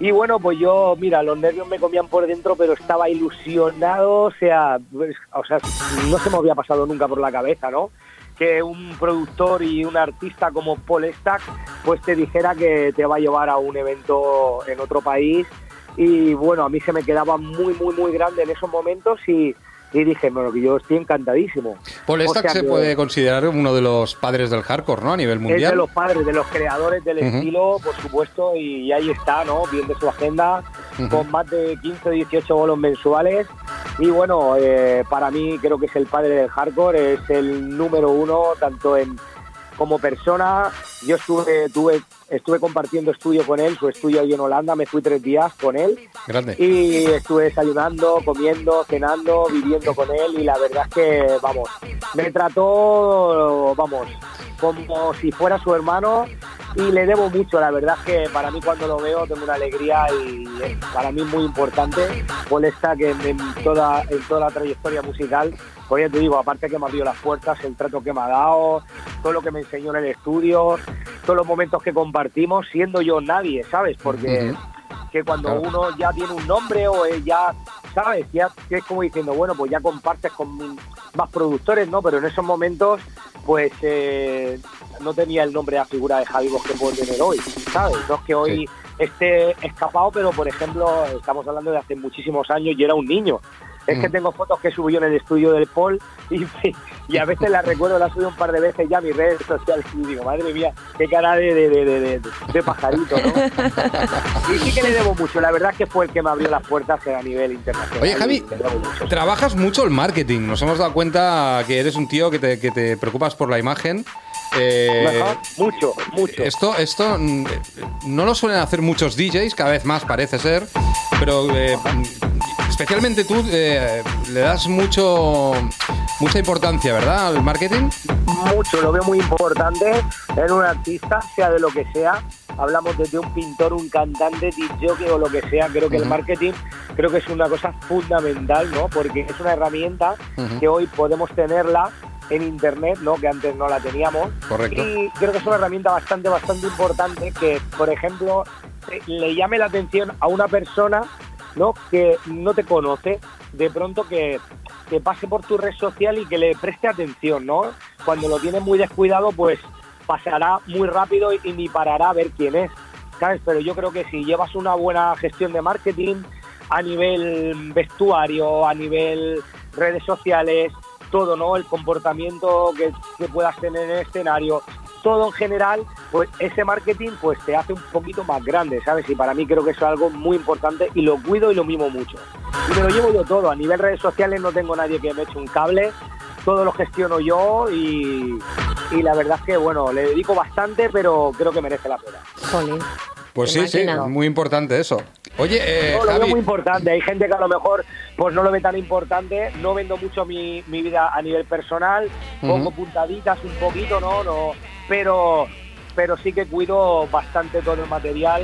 S8: Y bueno, pues yo, mira, los nervios me comían por dentro, pero estaba ilusionado, o sea, pues, o sea, no se me había pasado nunca por la cabeza, ¿no? Que un productor y un artista como Paul Stack, pues te dijera que te va a llevar a un evento en otro país. Y bueno, a mí se me quedaba muy, muy, muy grande en esos momentos y, y dije, bueno, que yo estoy encantadísimo.
S2: Paul
S8: O
S2: Stack
S8: sea
S2: se puede considerar uno de los padres del hardcore, ¿no? A nivel
S8: es de
S2: mundial.
S8: los padres, de los creadores del estilo, por supuesto, y ahí está, ¿no? Viendo su agenda, con más de 15 o 18 bolos mensuales. Y bueno, eh, para mí creo que es el padre del hardcore, es el número uno, tanto en como persona. Yo estuve, tuve, estuve compartiendo estudio con él, su estudio ahí en Holanda, me fui tres días con él.
S2: Grande.
S8: y estuve desayunando, comiendo, cenando, viviendo con él y la verdad es que, vamos, me trató, vamos, como si fuera su hermano y le debo mucho, la verdad es que para mí cuando lo veo tengo una alegría y es para mí muy importante. Paul Stack en, en toda, en toda la trayectoria musical, pues ya te digo, aparte que me abrió las puertas, el trato que me ha dado, todo lo que me enseñó en el estudio, todos los momentos que compartimos, siendo yo nadie, ¿sabes? Porque que cuando
S2: Claro.
S8: uno ya tiene un nombre o ya, ¿sabes? Ya es como diciendo, bueno, pues ya compartes con más productores, ¿no? Pero en esos momentos, pues eh, no tenía el nombre de la figura de Javi que puedo tener hoy, ¿sabes? No es que hoy esté escapado, pero por ejemplo, estamos hablando de hace muchísimos años y era un niño. Es que
S2: Mm.
S8: tengo fotos que subí yo en el estudio del Paul y, y a veces las recuerdo, las subí un par de veces ya a mis redes sociales y digo, madre mía, qué cara de, de, de, de, de- de pajarito, ¿no? y sí que le debo mucho, la verdad es que fue el que me abrió las puertas a nivel internacional.
S2: Oye, Javi,
S8: mucho.
S2: Trabajas mucho el marketing. Nos hemos dado cuenta que eres un tío que te, que te preocupas por la imagen. Eh,
S8: mucho, mucho.
S2: esto, esto mm, no lo suelen hacer muchos DJs, cada vez más parece ser, pero eh, especialmente tú eh, le das mucho mucha importancia, ¿verdad? Al marketing.
S8: mucho, lo veo muy importante en un artista, sea de lo que sea. Hablamos desde un pintor, un cantante, DJ o lo que sea. Creo que el marketing creo que es una cosa fundamental, ¿no? Porque es una herramienta que hoy podemos tenerla en internet, ¿no? Que antes no la teníamos.
S2: Correcto.
S8: Y creo que es una herramienta bastante, bastante importante que, por ejemplo, le llame la atención a una persona, ¿no? Que no te conoce, de pronto que, que pase por tu red social y que le preste atención, ¿no? Cuando lo tienes muy descuidado, pues pasará muy rápido y, ni parará a ver quién es, ¿sabes? Pero yo creo que si llevas una buena gestión de marketing a nivel vestuario, a nivel redes sociales, todo, ¿no? El comportamiento que, que puedas tener en el escenario, todo en general, pues ese marketing pues te hace un poquito más grande, ¿sabes? Y para mí creo que eso es algo muy importante y lo cuido y lo mimo mucho. Y me lo llevo yo todo, a nivel redes sociales no tengo nadie que me eche un cable, todo lo gestiono yo y, y la verdad es que, bueno, le dedico bastante, pero creo que merece la pena.
S5: Jolín.
S2: Pues sí, sí, muy importante eso. Oye, eh,
S8: No, lo veo
S2: Javi,
S8: muy importante. Hay gente que a lo mejor pues no lo ve tan importante. No vendo mucho mi, mi vida a nivel personal. Pongo puntaditas un poquito, ¿no? no pero pero sí que cuido bastante todo el material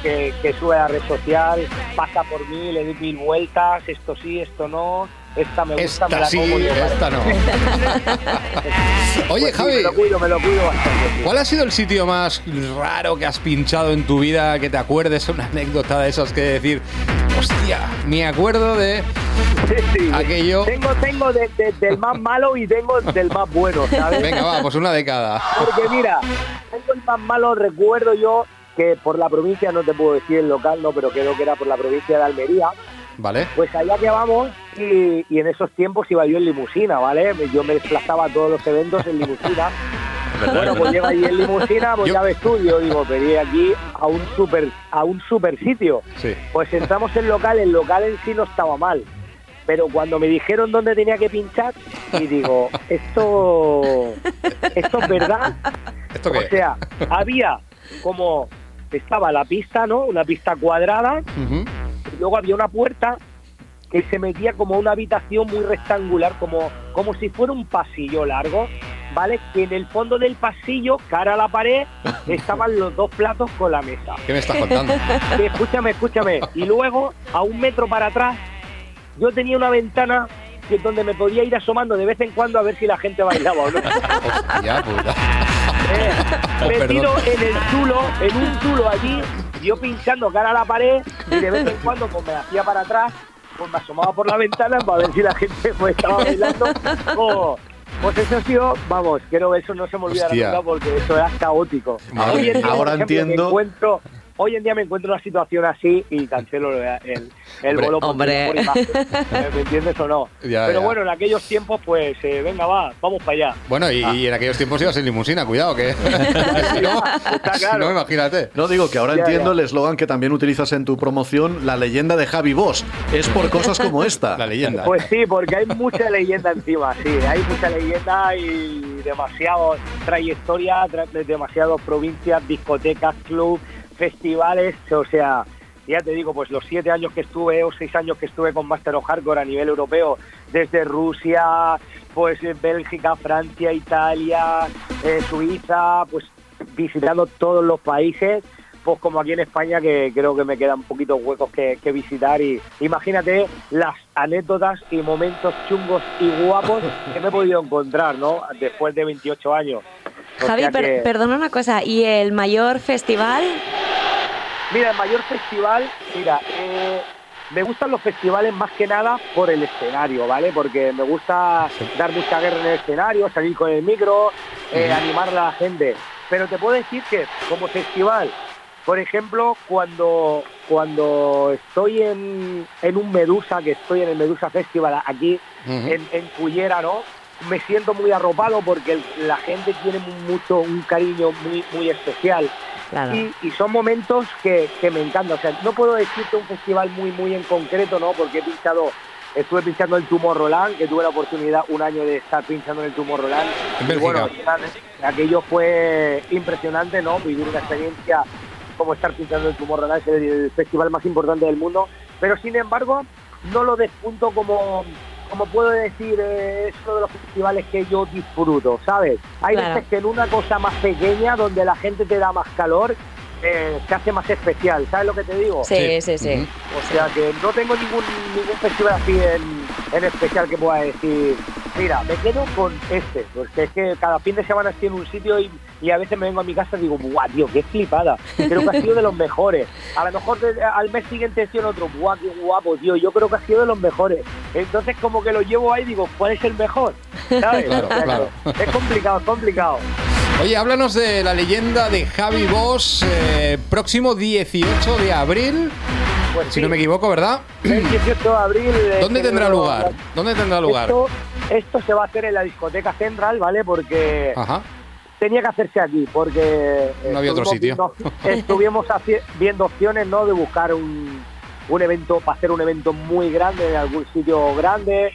S8: que, que sube a la red social. Pasa por mí, le doy mil vueltas. Esto sí, esto no. Esta me gusta, me
S2: esta
S8: la
S2: sí,
S8: como yo.
S2: esta no. Oye,
S8: Pues sí,
S2: Javi,
S8: me lo cuido, me lo cuido bastante.
S2: ¿cuál ha sido el sitio más raro que has pinchado en tu vida? Que te acuerdes, una anécdota de esas que decir, hostia, me acuerdo de
S8: Sí, sí.
S2: aquello.
S8: Tengo, tengo de- de- del más malo y tengo del más bueno, ¿sabes?
S2: Venga, va, pues una de cada.
S8: Porque mira, tengo el más malo, recuerdo yo que por la provincia, no te puedo decir el local, no, pero creo que era por la provincia de Almería,
S2: ¿Vale?
S8: pues allá que vamos y, y en esos tiempos iba yo en limusina, ¿vale? Yo me desplazaba a todos los eventos en limusina. Bueno, pues llego ahí en limusina, voy
S2: Yo-
S8: a estudio, digo, pedí aquí a un super, a un super sitio.
S2: Sí.
S8: Pues entramos en local, el local en sí no estaba mal. Pero cuando me dijeron dónde tenía que pinchar, y digo, esto, esto es verdad.
S2: ¿Esto
S8: O
S2: qué?
S8: sea, había como estaba la pista, ¿no? Una pista cuadrada, y luego había una puerta que se metía como una habitación muy rectangular, como, como si fuera un pasillo largo, ¿vale? Que en el fondo del pasillo, cara a la pared, estaban los dos platos con la mesa.
S2: ¿Qué me estás contando?
S8: Sí, escúchame, escúchame. Y luego, a un metro para atrás, yo tenía una ventana que donde me podía ir asomando de vez en cuando a ver si la gente bailaba o no.
S2: Hostia puta.
S8: Eh,
S2: Oh,
S8: metido
S2: perdón.
S8: en el zulo, en un zulo allí, yo pinchando cara a la pared y de vez en cuando pues me hacía para atrás, pues me asomaba por la ventana para ver si la gente pues, estaba bailando. o- pues eso ha sido, vamos, creo eso no se me olvidará
S3: Hostia.
S8: nunca porque eso era caótico.
S3: Madre
S8: Hoy en día,
S3: Ahora
S8: por ejemplo,
S3: entiendo.
S8: Me encuentro, hoy en día me encuentro en una situación así y cancelo el, el, el
S2: Hombre.
S8: bolo por-
S5: Hombre.
S8: ¿Me entiendes o no?
S2: Ya,
S8: Pero
S2: ya.
S8: bueno, en aquellos tiempos, pues eh, venga, va, vamos para allá.
S2: Bueno, y, y en aquellos tiempos ibas en limusina, cuidado, que. si no,
S8: Está
S2: si
S8: claro.
S2: no, imagínate.
S3: No digo que ahora
S8: Ya,
S3: entiendo
S8: ya.
S3: el eslogan que también utilizas en tu promoción, la leyenda de Javi Boss. Es por cosas como esta.
S2: La leyenda.
S8: Pues sí, porque hay mucha leyenda encima, sí, hay mucha leyenda y demasiado trayectoria, tra- de demasiadas provincias, discotecas, club, festivales, o sea, ya te digo, pues los siete años que estuve o seis años que estuve con Master of Hardcore a nivel europeo, desde Rusia, pues eh, Bélgica, Francia, Italia, eh, Suiza, pues visitando todos los países, pues como aquí en España que creo que me quedan poquitos huecos que, que visitar y imagínate las anécdotas y momentos chungos y guapos que me he podido encontrar, ¿no? Después de 28 años. O
S5: Javi,
S8: sea
S5: per-
S8: que-
S5: perdona una cosa, ¿y el mayor festival?
S8: Mira, el mayor festival, mira, eh, me gustan los festivales más que nada por el escenario, ¿vale? Porque me gusta dar mucha guerra en el escenario, salir con el micro, eh, animar a la gente. Pero te puedo decir que como festival, por ejemplo, cuando, cuando estoy en, en un Medusa, que estoy en el Medusa Festival aquí en, en Cullera, ¿no? Me siento muy arropado porque la gente tiene mucho, un cariño muy, muy especial.
S5: Claro.
S8: Y, y son momentos que, que me encantan. O sea, no puedo decirte un festival muy, muy en concreto, ¿no? Porque he pinchado, estuve pinchando el Tomorrowland, que tuve la oportunidad un año de estar pinchando en el Tomorrowland.
S2: En
S8: Y bueno, aquello fue impresionante, ¿no? Vivir una experiencia como estar pinchando en el Tomorrowland, es el, el festival más importante del mundo. Pero sin embargo, no lo despunto como, como puedo decir, eh, es uno de los festivales que yo disfruto, ¿sabes? Hay
S5: Claro.
S8: veces que en una cosa más pequeña, donde la gente te da más calor, eh, se hace más especial, ¿sabes lo que te digo?
S5: Sí, sí, sí.
S8: O sea que no tengo ningún, ningún festival así en, en especial que pueda decir, mira, me quedo con este, porque es que cada fin de semana estoy en un sitio y, y a veces me vengo a mi casa y digo, guau, tío, qué flipada, creo que ha sido de los mejores. A lo mejor de- al mes siguiente estoy en otro, guau, qué guapo, tío, yo creo que ha sido de los mejores. Entonces como que lo llevo ahí y digo, ¿cuál es el mejor? ¿Sabes?
S2: Claro,
S8: O sea,
S2: claro.
S8: Es complicado, es complicado.
S2: Oye, háblanos de la leyenda de Javi Boss, eh, próximo 18 de abril,
S8: Pues
S2: si
S8: sí,
S2: no me equivoco, ¿verdad?
S8: el 18 de abril. eh,
S2: ¿Dónde tendrá lugar? ¿Dónde tendrá lugar?
S8: Esto, esto se va a hacer en la discoteca central, ¿vale? Porque
S2: Ajá.
S8: tenía que hacerse aquí, porque eh,
S2: No había otro sitio.
S8: viendo- estuvimos viendo opciones, ¿no? De buscar un, un evento, para hacer un evento muy grande, en algún sitio grande,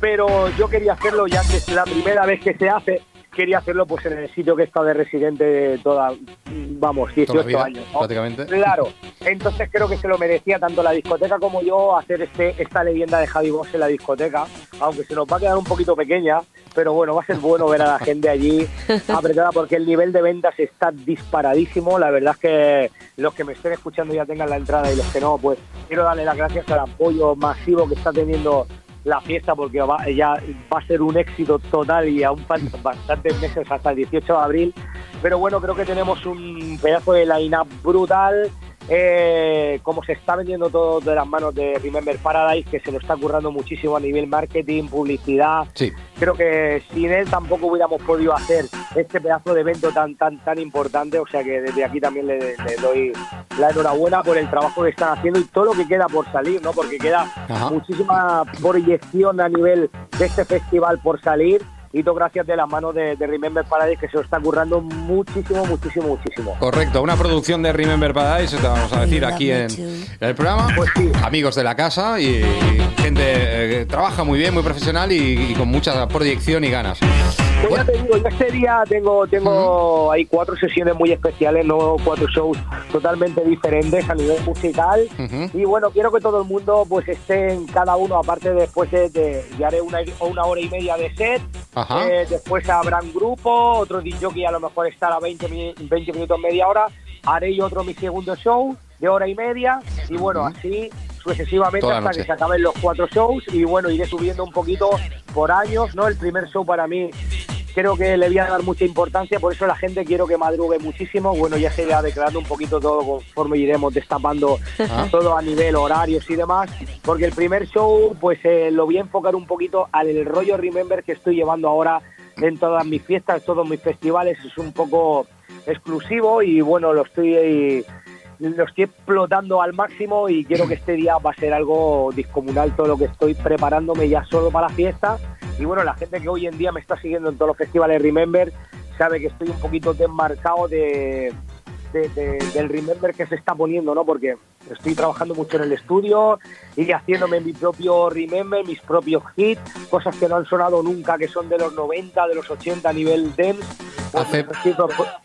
S8: pero yo quería hacerlo ya que es la primera vez que se hace, quería hacerlo pues en el sitio que está de residente toda, vamos, 18
S2: Toda vida,
S8: años, ¿no?
S2: prácticamente.
S8: Claro, entonces creo que se lo merecía tanto la discoteca como yo hacer este esta leyenda de Javi Boss en la discoteca, aunque se nos va a quedar un poquito pequeña, pero bueno, va a ser bueno ver a la gente allí apretada porque el nivel de ventas está disparadísimo. La verdad es que los que me estén escuchando ya tengan la entrada y los que no, pues quiero darle las gracias al apoyo masivo que está teniendo la fiesta porque va, ya va a ser un éxito total y aún faltan bastantes meses hasta el 18 de abril. Pero bueno, creo que tenemos un pedazo de line-up brutal. Eh, como se está vendiendo todo de las manos de Remember Paradise, que se lo está currando muchísimo a nivel marketing, publicidad.
S2: Sí.
S8: Creo que sin él tampoco hubiéramos podido hacer este pedazo de evento tan tan tan importante. O sea que desde aquí también le, le doy la enhorabuena por el trabajo que están haciendo y todo lo que queda por salir, ¿no? Porque queda
S2: Ajá.
S8: muchísima proyección a nivel de este festival por salir y todo gracias de las manos de, de Remember Paradise que se lo está currando muchísimo, muchísimo, muchísimo.
S2: Correcto, una producción de Remember Paradise, te vamos a decir aquí en, en el programa.
S8: Pues sí.
S2: Amigos de la casa y, y gente eh, que trabaja muy bien, muy profesional y, y con mucha proyección y ganas.
S8: Pues ya te digo, yo este día tengo, tengo ahí cuatro sesiones muy especiales, no cuatro shows totalmente diferentes a nivel musical. Y bueno, quiero que todo el mundo pues esté en cada uno, aparte de después de, de- ya haré una, una hora y media de set.
S2: Ajá.
S8: Eh, después habrá un grupo, otro DJ que a lo mejor estará 20, mi- 20 minutos, media hora. Haré yo otro mi segundo show de hora y media. Y bueno, así sucesivamente
S2: Toda
S8: hasta
S2: noche.
S8: que se acaben los cuatro shows. Y bueno, iré subiendo un poquito por años, ¿no? El primer show para mí creo que le voy a dar mucha importancia, por eso la gente quiero que madrugue muchísimo. Bueno, ya se irá declarando un poquito todo conforme iremos destapando
S2: Ah.
S8: todo a nivel horarios y demás, porque el primer show pues eh, lo voy a enfocar un poquito al rollo Remember que estoy llevando ahora en todas mis fiestas, todos mis festivales, es un poco exclusivo y bueno, lo estoy lo estoy explotando al máximo y quiero que este día va a ser algo discomunal todo lo que estoy preparándome ya solo para la fiesta y bueno, la gente que hoy en día me está siguiendo en todos los festivales Remember sabe que estoy un poquito desmarcado de, de- de- del Remember que se está poniendo, ¿no? Porque estoy trabajando mucho en el estudio y haciéndome mi propio Remember, mis propios hits, cosas que no han sonado nunca, que son de los 90, de los 80 a nivel dance. Pues
S2: Hace-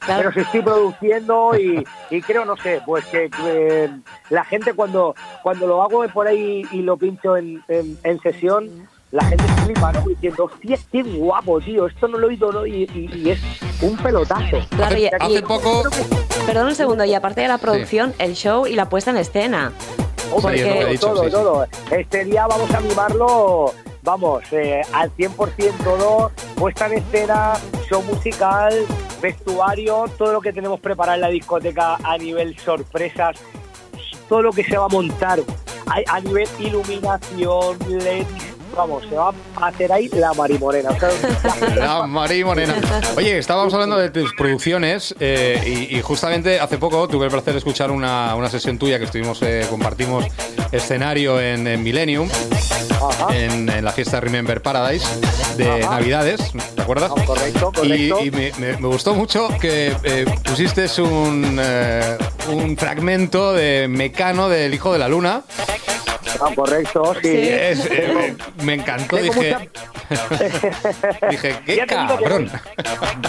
S8: Pero se estoy produciendo y, y creo, no sé, pues que, que la gente cuando, cuando lo hago por ahí y lo pincho en, en- en sesión, la gente flipa, ¿no? Diciendo, hostia, qué guapo, tío, esto no lo he oído, ¿no? Y, y- y es un pelotazo.
S5: Claro, y-
S2: Hace poco...
S5: Perdón un segundo, y aparte de la producción, el show y la puesta en escena.
S8: Hombre,
S2: Sí, es lo que he dicho,
S8: todo,
S2: sí, sí.
S8: todo. Este día vamos a mimarlo, vamos, eh, al 100% todo, puesta en escena, show musical, vestuario, todo lo que tenemos preparado en la discoteca a nivel sorpresas, todo lo que se va a montar a, a nivel iluminación, LED, vamos, se va a hacer ahí la marimorena. O sea,
S2: La Mari Morena. Oye, estábamos hablando de tus producciones eh, y, y justamente hace poco tuve el placer de escuchar una, una sesión tuya que estuvimos, eh, compartimos escenario en, en Millennium, en, en la fiesta Remember Paradise de
S8: Ajá.
S2: Navidades, ¿te acuerdas?
S8: Ah, correcto,
S2: Y,
S8: correcto.
S2: y me, me- me gustó mucho que eh, pusiste un, eh, un fragmento de Mecano del Hijo de la Luna.
S8: Ah, correcto, sí.
S5: Sí.
S2: Es, eh, me encantó,
S8: Tengo
S2: dije,
S8: mucha-
S2: dije, qué cabrón.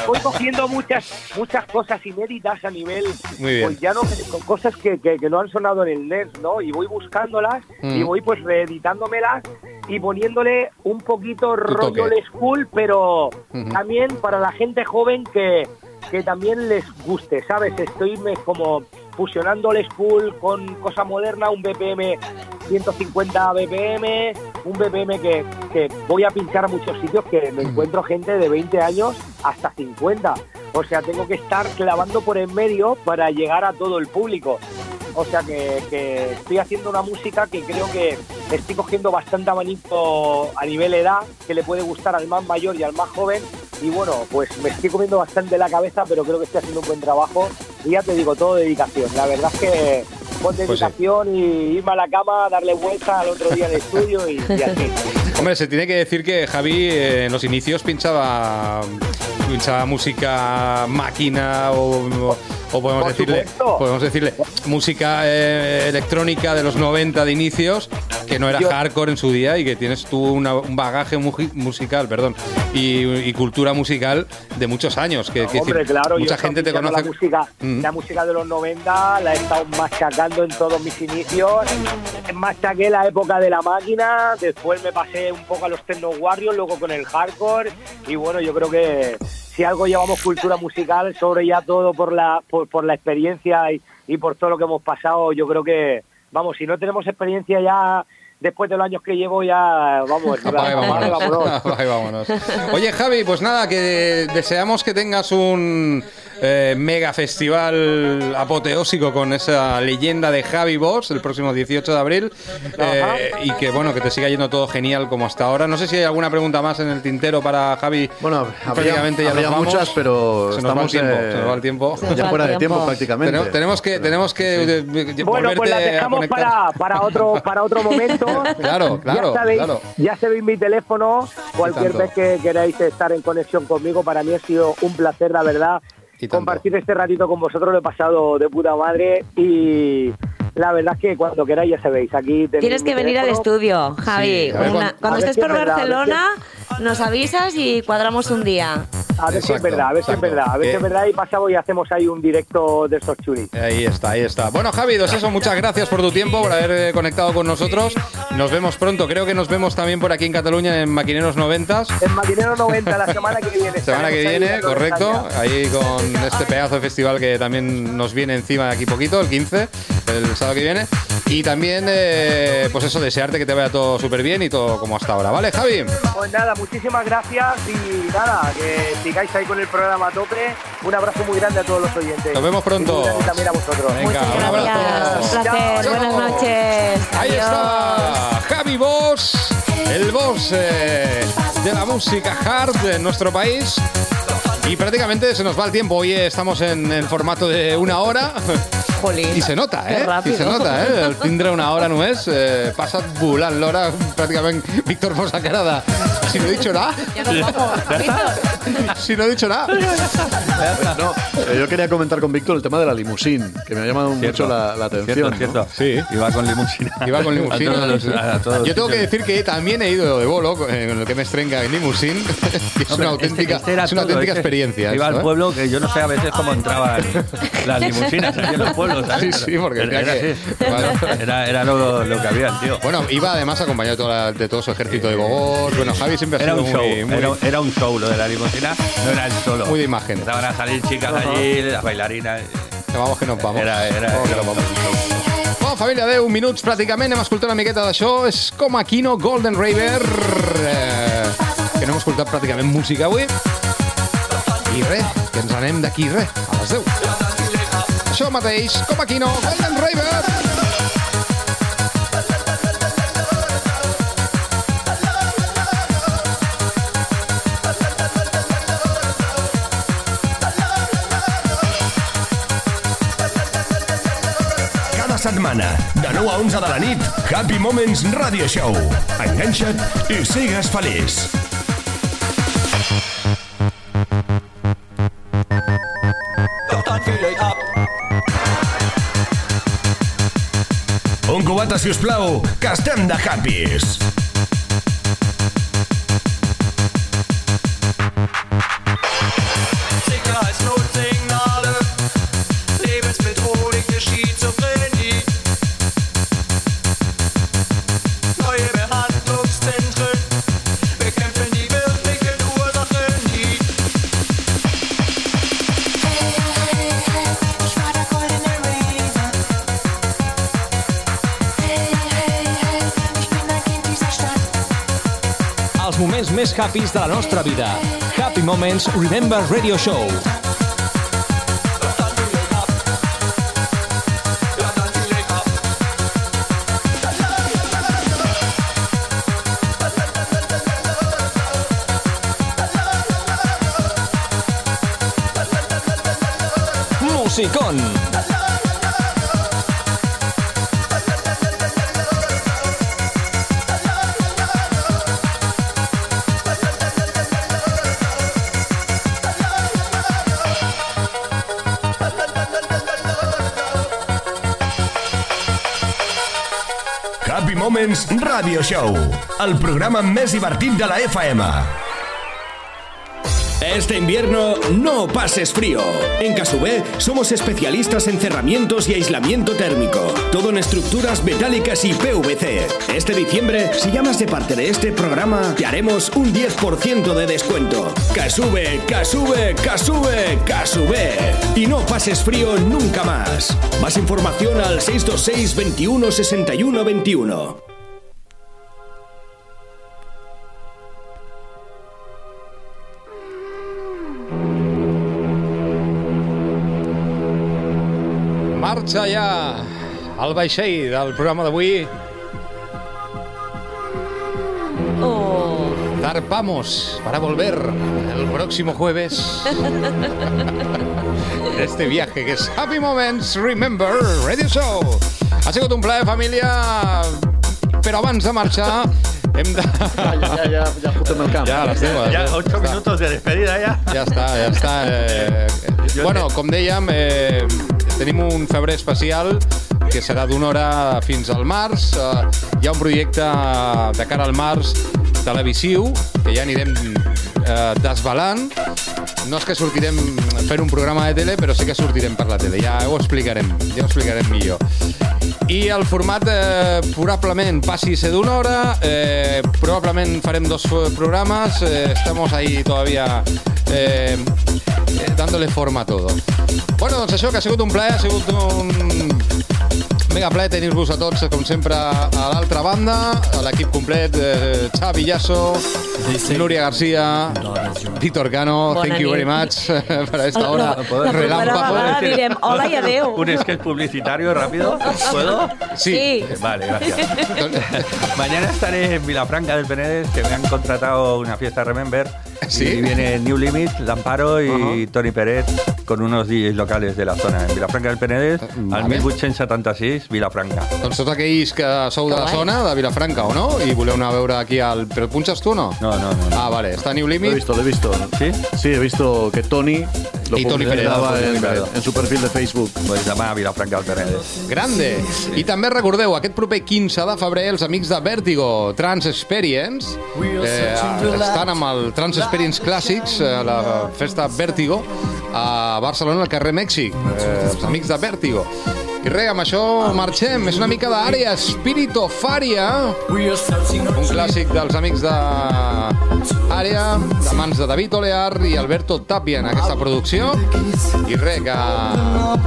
S8: voy, cogiendo muchas muchas cosas inéditas a nivel
S2: Muy bien.
S8: pues ya no con cosas que, que- que no han sonado en el net no y voy buscándolas
S2: Mm.
S8: y voy pues reeditándomelas y poniéndole un poquito rollo old school pero también para la gente joven que que también les guste sabes estoy me- como fusionando el school con cosa moderna un BPM 150 BPM un BPM que, que voy a pinchar a muchos sitios que me encuentro gente de 20 años hasta 50 o sea tengo que estar clavando por en medio para llegar a todo el público o sea que, que estoy haciendo una música que creo que estoy cogiendo bastante abanico a nivel edad, que le puede gustar al más mayor y al más joven. Y bueno, pues me estoy comiendo bastante la cabeza, pero creo que estoy haciendo un buen trabajo. Y ya te digo, todo dedicación. La verdad es que con
S2: Pues sí.
S8: dedicación y irme a la cama, darle vuelta al otro día en el estudio y, y así.
S2: Hombre, se tiene que decir que Javi eh, en los inicios pinchaba, pinchaba música máquina o, o- o podemos
S8: Por
S2: decirle,
S8: supuesto.
S2: podemos decirle música eh, electrónica de los 90 de inicios que no era
S8: Yo-
S2: hardcore en su día y que tienes tú una- un bagaje musical, perdón, y, y cultura musical de muchos años. Que, que
S8: Hombre,
S2: decir,
S8: claro,
S2: mucha gente te conoce.
S8: La música,
S2: Mm.
S8: la música de los 90 la he estado machacando en todos mis inicios. Machaqué la época de la máquina, después me pasé un poco a los Techno Warriors, luego con el hardcore. Y bueno, yo creo que si algo llevamos cultura musical, sobre ya todo por la, por, por la experiencia y, y por todo lo que hemos pasado, yo creo que, vamos, si no tenemos experiencia ya. Después de los años que llevo ya, vamos,
S2: Apaga y vámonos.
S8: vámonos.
S2: Apaga y vámonos. Oye, Javi, pues nada, que deseamos que tengas un eh, mega festival apoteósico con esa leyenda de Javi Boss el próximo 18 de abril. Eh, y que bueno, que te siga yendo todo genial como hasta ahora. No sé si hay alguna pregunta más en el tintero para Javi.
S3: Bueno, habría,
S2: prácticamente ya
S3: habría
S2: nos vamos.
S3: muchas, pero
S2: Se nos va el
S3: estamos
S2: tiempo,
S3: eh,
S2: se nos va el tiempo.
S3: Ya fuera de
S5: tiempo.
S3: prácticamente.
S2: Tenemos, tenemos que, tenemos que
S8: Bueno, pues la
S2: volverte a
S8: dejamos para, para, otro, para otro momento.
S2: Claro, claro,
S8: ya sabéis,
S2: claro.
S8: Ya sabéis mi teléfono. Cualquier vez que queráis estar en conexión conmigo, para mí ha sido un placer, la verdad. Compartir este ratito con vosotros lo he pasado de puta madre y la verdad es que cuando queráis ya sabéis, aquí
S5: Tienes que venir al estudio, Javi.
S2: Sí, a ver
S5: Una-
S2: cuándo-
S5: cuando estés por Barcelona, nos avisas y cuadramos un día.
S8: A ver si es
S2: Exacto,
S8: verdad, a ver si es
S2: exacto.
S8: verdad, a ver si
S2: Eh,
S8: es verdad y pasamos y hacemos ahí un directo de estos chulis.
S2: Ahí está, ahí está. Bueno, Javi, pues eso, muchas gracias por tu tiempo, por haber eh, conectado con nosotros. Nos vemos pronto. Creo que nos vemos también por aquí en Cataluña en Maquineros 90.
S8: En Maquinero 90 la semana que viene.
S2: Semana que viene, correcto. Ahí con este pedazo de festival que también nos viene encima de aquí poquito, el 15, el sábado que viene. Y también, eh, pues eso, desearte que te vaya todo súper bien y todo como hasta ahora, ¿vale, Javi?
S8: Pues nada, muchísimas gracias y nada, que sigáis ahí con el programa a tope. Un abrazo muy grande a todos los oyentes.
S2: Nos vemos pronto.
S8: Y también a vosotros.
S2: Venga,
S5: Muchas
S2: un abrazo.
S5: gracias. Un placer.
S2: Chao.
S5: Buenas noches.
S2: Ahí
S5: Adiós.
S2: está Javi Boss, el boss eh, de la música hard en nuestro país. Y prácticamente se nos va el tiempo. Hoy estamos en el formato de una hora.
S5: Jolín.
S2: Y se nota, ¿eh?
S5: rápido.
S2: Y se nota, ¿eh? El tindre una hora no es. Eh, pasa volant l'hora, pràcticament Víctor posa cara de... Si no he dicho nada.
S5: Ya nos vamos. Víctor.
S2: Si no he dicho nada.
S3: No, eh, yo quería comentar con Víctor el tema de la limusín, que me ha llamado
S7: Cierto.
S3: mucho la, la atención.
S7: Cierto,
S3: ¿no?
S7: cierto.
S2: Sí.
S7: Iba con limusina.
S2: Iba con limusina.
S7: A todos los- a todos
S2: Yo tengo que decir que también he ido de bolo con el que me estrenga en limusín. Es una auténtica,
S7: este- este
S2: es una
S7: todo,
S2: auténtica
S7: este-
S2: experiencia.
S7: Iba
S2: esto,
S7: al
S2: ¿eh?
S7: pueblo que yo no sé a veces cómo entraban las limusinas aquí en los pueblos. ¿sabes?
S2: Sí, sí, porque
S7: era, era
S2: que-
S7: así.
S2: Vale.
S7: Era, era lo, lo que había, tío.
S2: Bueno, iba además acompañado de, toda de todo su ejército de bobos. Bueno, Javi siempre ha
S7: Era
S2: sido
S7: un show,
S2: muy, muy-
S7: era, era un show lo de la limusina, no era el solo.
S2: Muy de imagen.
S7: Empezaban a salir chicas allí, las bailarinas.
S2: Vamos que nos vamos.
S7: Era, era,
S2: Vamos que
S7: era
S2: nos
S7: un
S2: vamos. Bueno, família, 10 minuts pràcticament. Hem escoltat una miqueta d'això. És com Golden Raver, eh, que no hem escoltat pràcticament música avui. I res, que ens anem d'aquí, res, a les 10. Això mateix, com Aquino Golden Raver.
S6: Setmana, de 9 a 11 de la nit, Happy Moments Radio Show. Enganxa't i sigues feliç. Si us plau, que estem de happies.
S4: Moments més happys de la nostra vida. Happy Moments Remember Radio Show.
S9: Doch
S6: Radio Show, el programa més divertit de la FM. Este invierno no pases frío. En Casubé somos especialistas en cerramientos y aislamiento térmico. Todo en estructuras metálicas y PVC. Este diciembre, si llamas de parte de este programa, te haremos un 10% de descuento. Casube, Casube, Casube, Casube. Y no pases frío nunca más. Más información al 626 21 61 21.
S2: Marxa ja al vaixell del programa d'avui.
S5: Oh,
S2: Zarpamos para volver el próximo jueves. Este viaje que és Happy Moments Remember Radio Show. Ha sigut un plaer, família, però abans de marxar hem de...
S3: Ja, ja, ja, ja fotem el camp.
S2: Ja les tengo.
S7: Ya, ocho minutos de despedida ya.
S2: Ja està, ja està. Eh, bueno, com dèiem, eh, tenim un febrer especial que serà d'una hora fins al març. Eh, hi ha un projecte de cara al març televisiu que ja anirem eh, desvelant. No és que sortirem fent un programa de tele, però sí que sortirem per la tele. Ja ho explicarem, ja ho explicarem millor. I el format eh, probablement passi a ser d'una hora, eh, probablement farem dos programas, eh, estamos ahí todavía eh, dándole forma a todo. Bueno, doncs això, que ha un plaer, ha sigut un mega plaer tenir-vos a tots, com sempre, a l'altra banda, a l'equip complet, eh, Xavi Llasso, Núria García, Víctor Cano,
S5: Bona
S2: thank you very much per esta hora
S5: la propera
S2: relámpago.
S5: vegada direm hola i adeu.
S7: Un sketch publicitario rápido. ¿Puedo?
S2: Sí.
S5: Sí.
S7: Vale, gracias. Mañana estaré en Vilafranca del Penedès, que me han contratado una fiesta Remember.
S2: ¿Sí?
S7: Y viene New Limit, Lamparo y Tony Peret con unos DJs locales de la zona. En Vilafranca del Penedès, al
S2: Vale.
S7: 1876, Vilafranca.
S2: Doncs tots aquells que sou de
S5: Que
S2: la zona, de Vilafranca, o no? I voleu anar a veure aquí al... Però punxes tu o no?
S7: No, no, no. no.
S2: Ah, vale. Està New
S3: Lo he
S2: Limit.
S3: visto, lo he visto.
S7: ¿Sí?
S3: Sí, he visto que Tony lo
S2: Y Tony
S3: publicitaba
S7: Pérez,
S3: en, en su perfil de Facebook.
S7: Pues demà a Vilafranca del Penedès.
S2: Grande! I també recordeu, aquest proper 15 de febrer, els amics de Vertigo Trans Experience eh, estan amb el Trans Experience Clàssics, eh, la festa Vertigo, a Barcelona, al carrer Mèxic. Eh, els amics de Vertigo. I res, amb això marxem. És una mica d'àrea Spiritofària, un clàssic dels amics de Àrea, de mans de David Olear i Alberto Tapia en aquesta producció. I res, que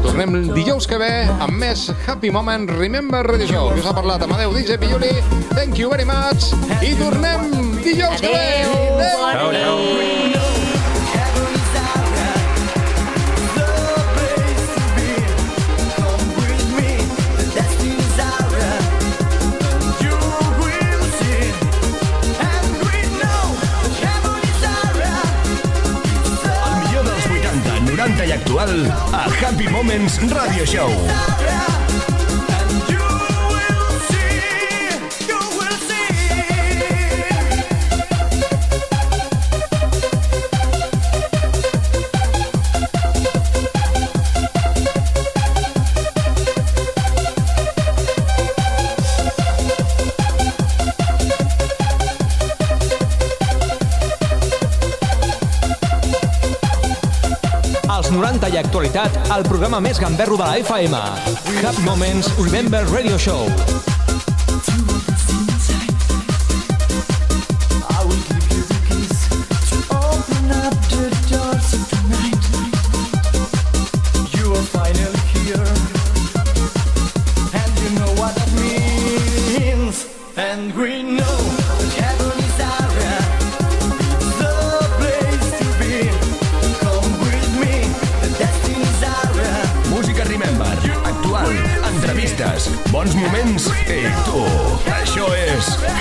S2: tornem dijous que ve amb més Happy Moment Remember Radio Show. Que us ha parlat Amadeu DJ Pilluli. Thank you very much. I tornem dijous que ve.
S5: Adeu, bona
S7: Ciao, ciao.
S5: nit.
S6: 90 i actual a Happy Moments Radio Show.
S4: 90 i actualitat, el programa més gamberro de la FM. Happy Moments Remember Radio Show.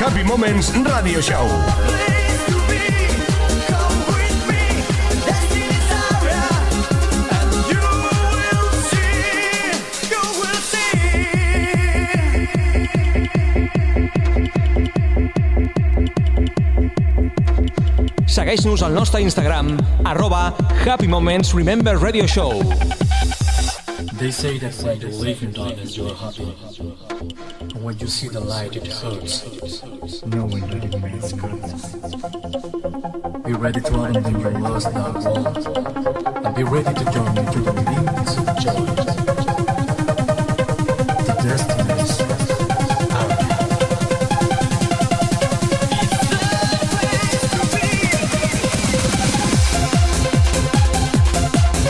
S6: Happy Moments Radio Show.
S4: Segueix-nos al nostre Instagram, arroba Happy Moments Remember Radio Show.
S10: They say that when you live in darkness, when you see the light, it hurts. Knowing that it means goodness. Be ready to abandon your lost dark world. And be ready to join me to the beings of joy. The ours.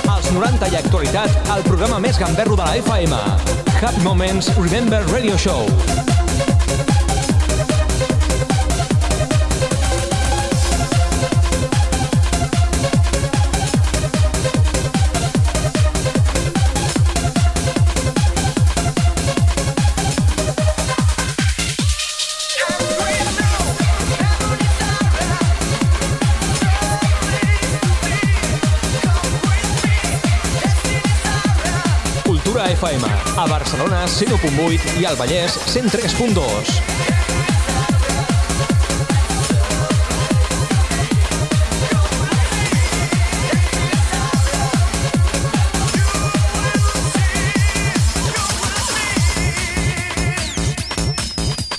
S4: Als 90 i actualitat, el programa més gamberro de la FM. Happy Moments Remember Radio Show. FM. A Barcelona, 101.8 i al Vallès, 103.2.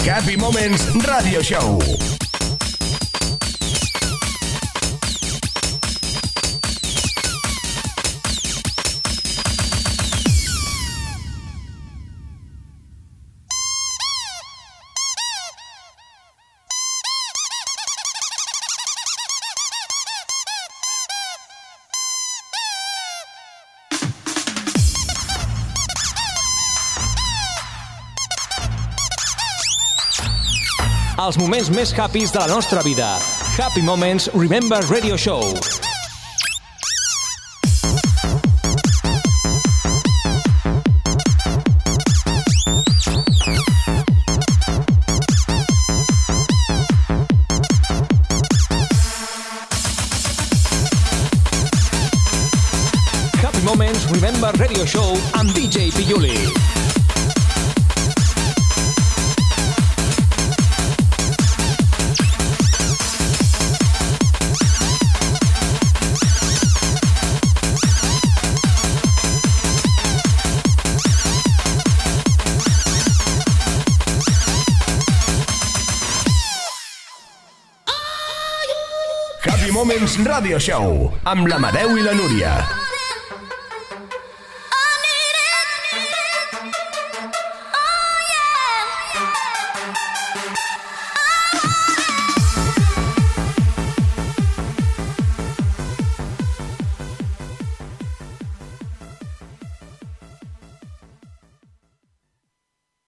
S6: Happy Moments Radio Show.
S4: Els moments més happys de la nostra vida. Happy Moments Remember Radio Show. Happy Moments Remember Radio Show amb DJ Piuli.
S6: Radio Show amb l'Amadeu i la Núria.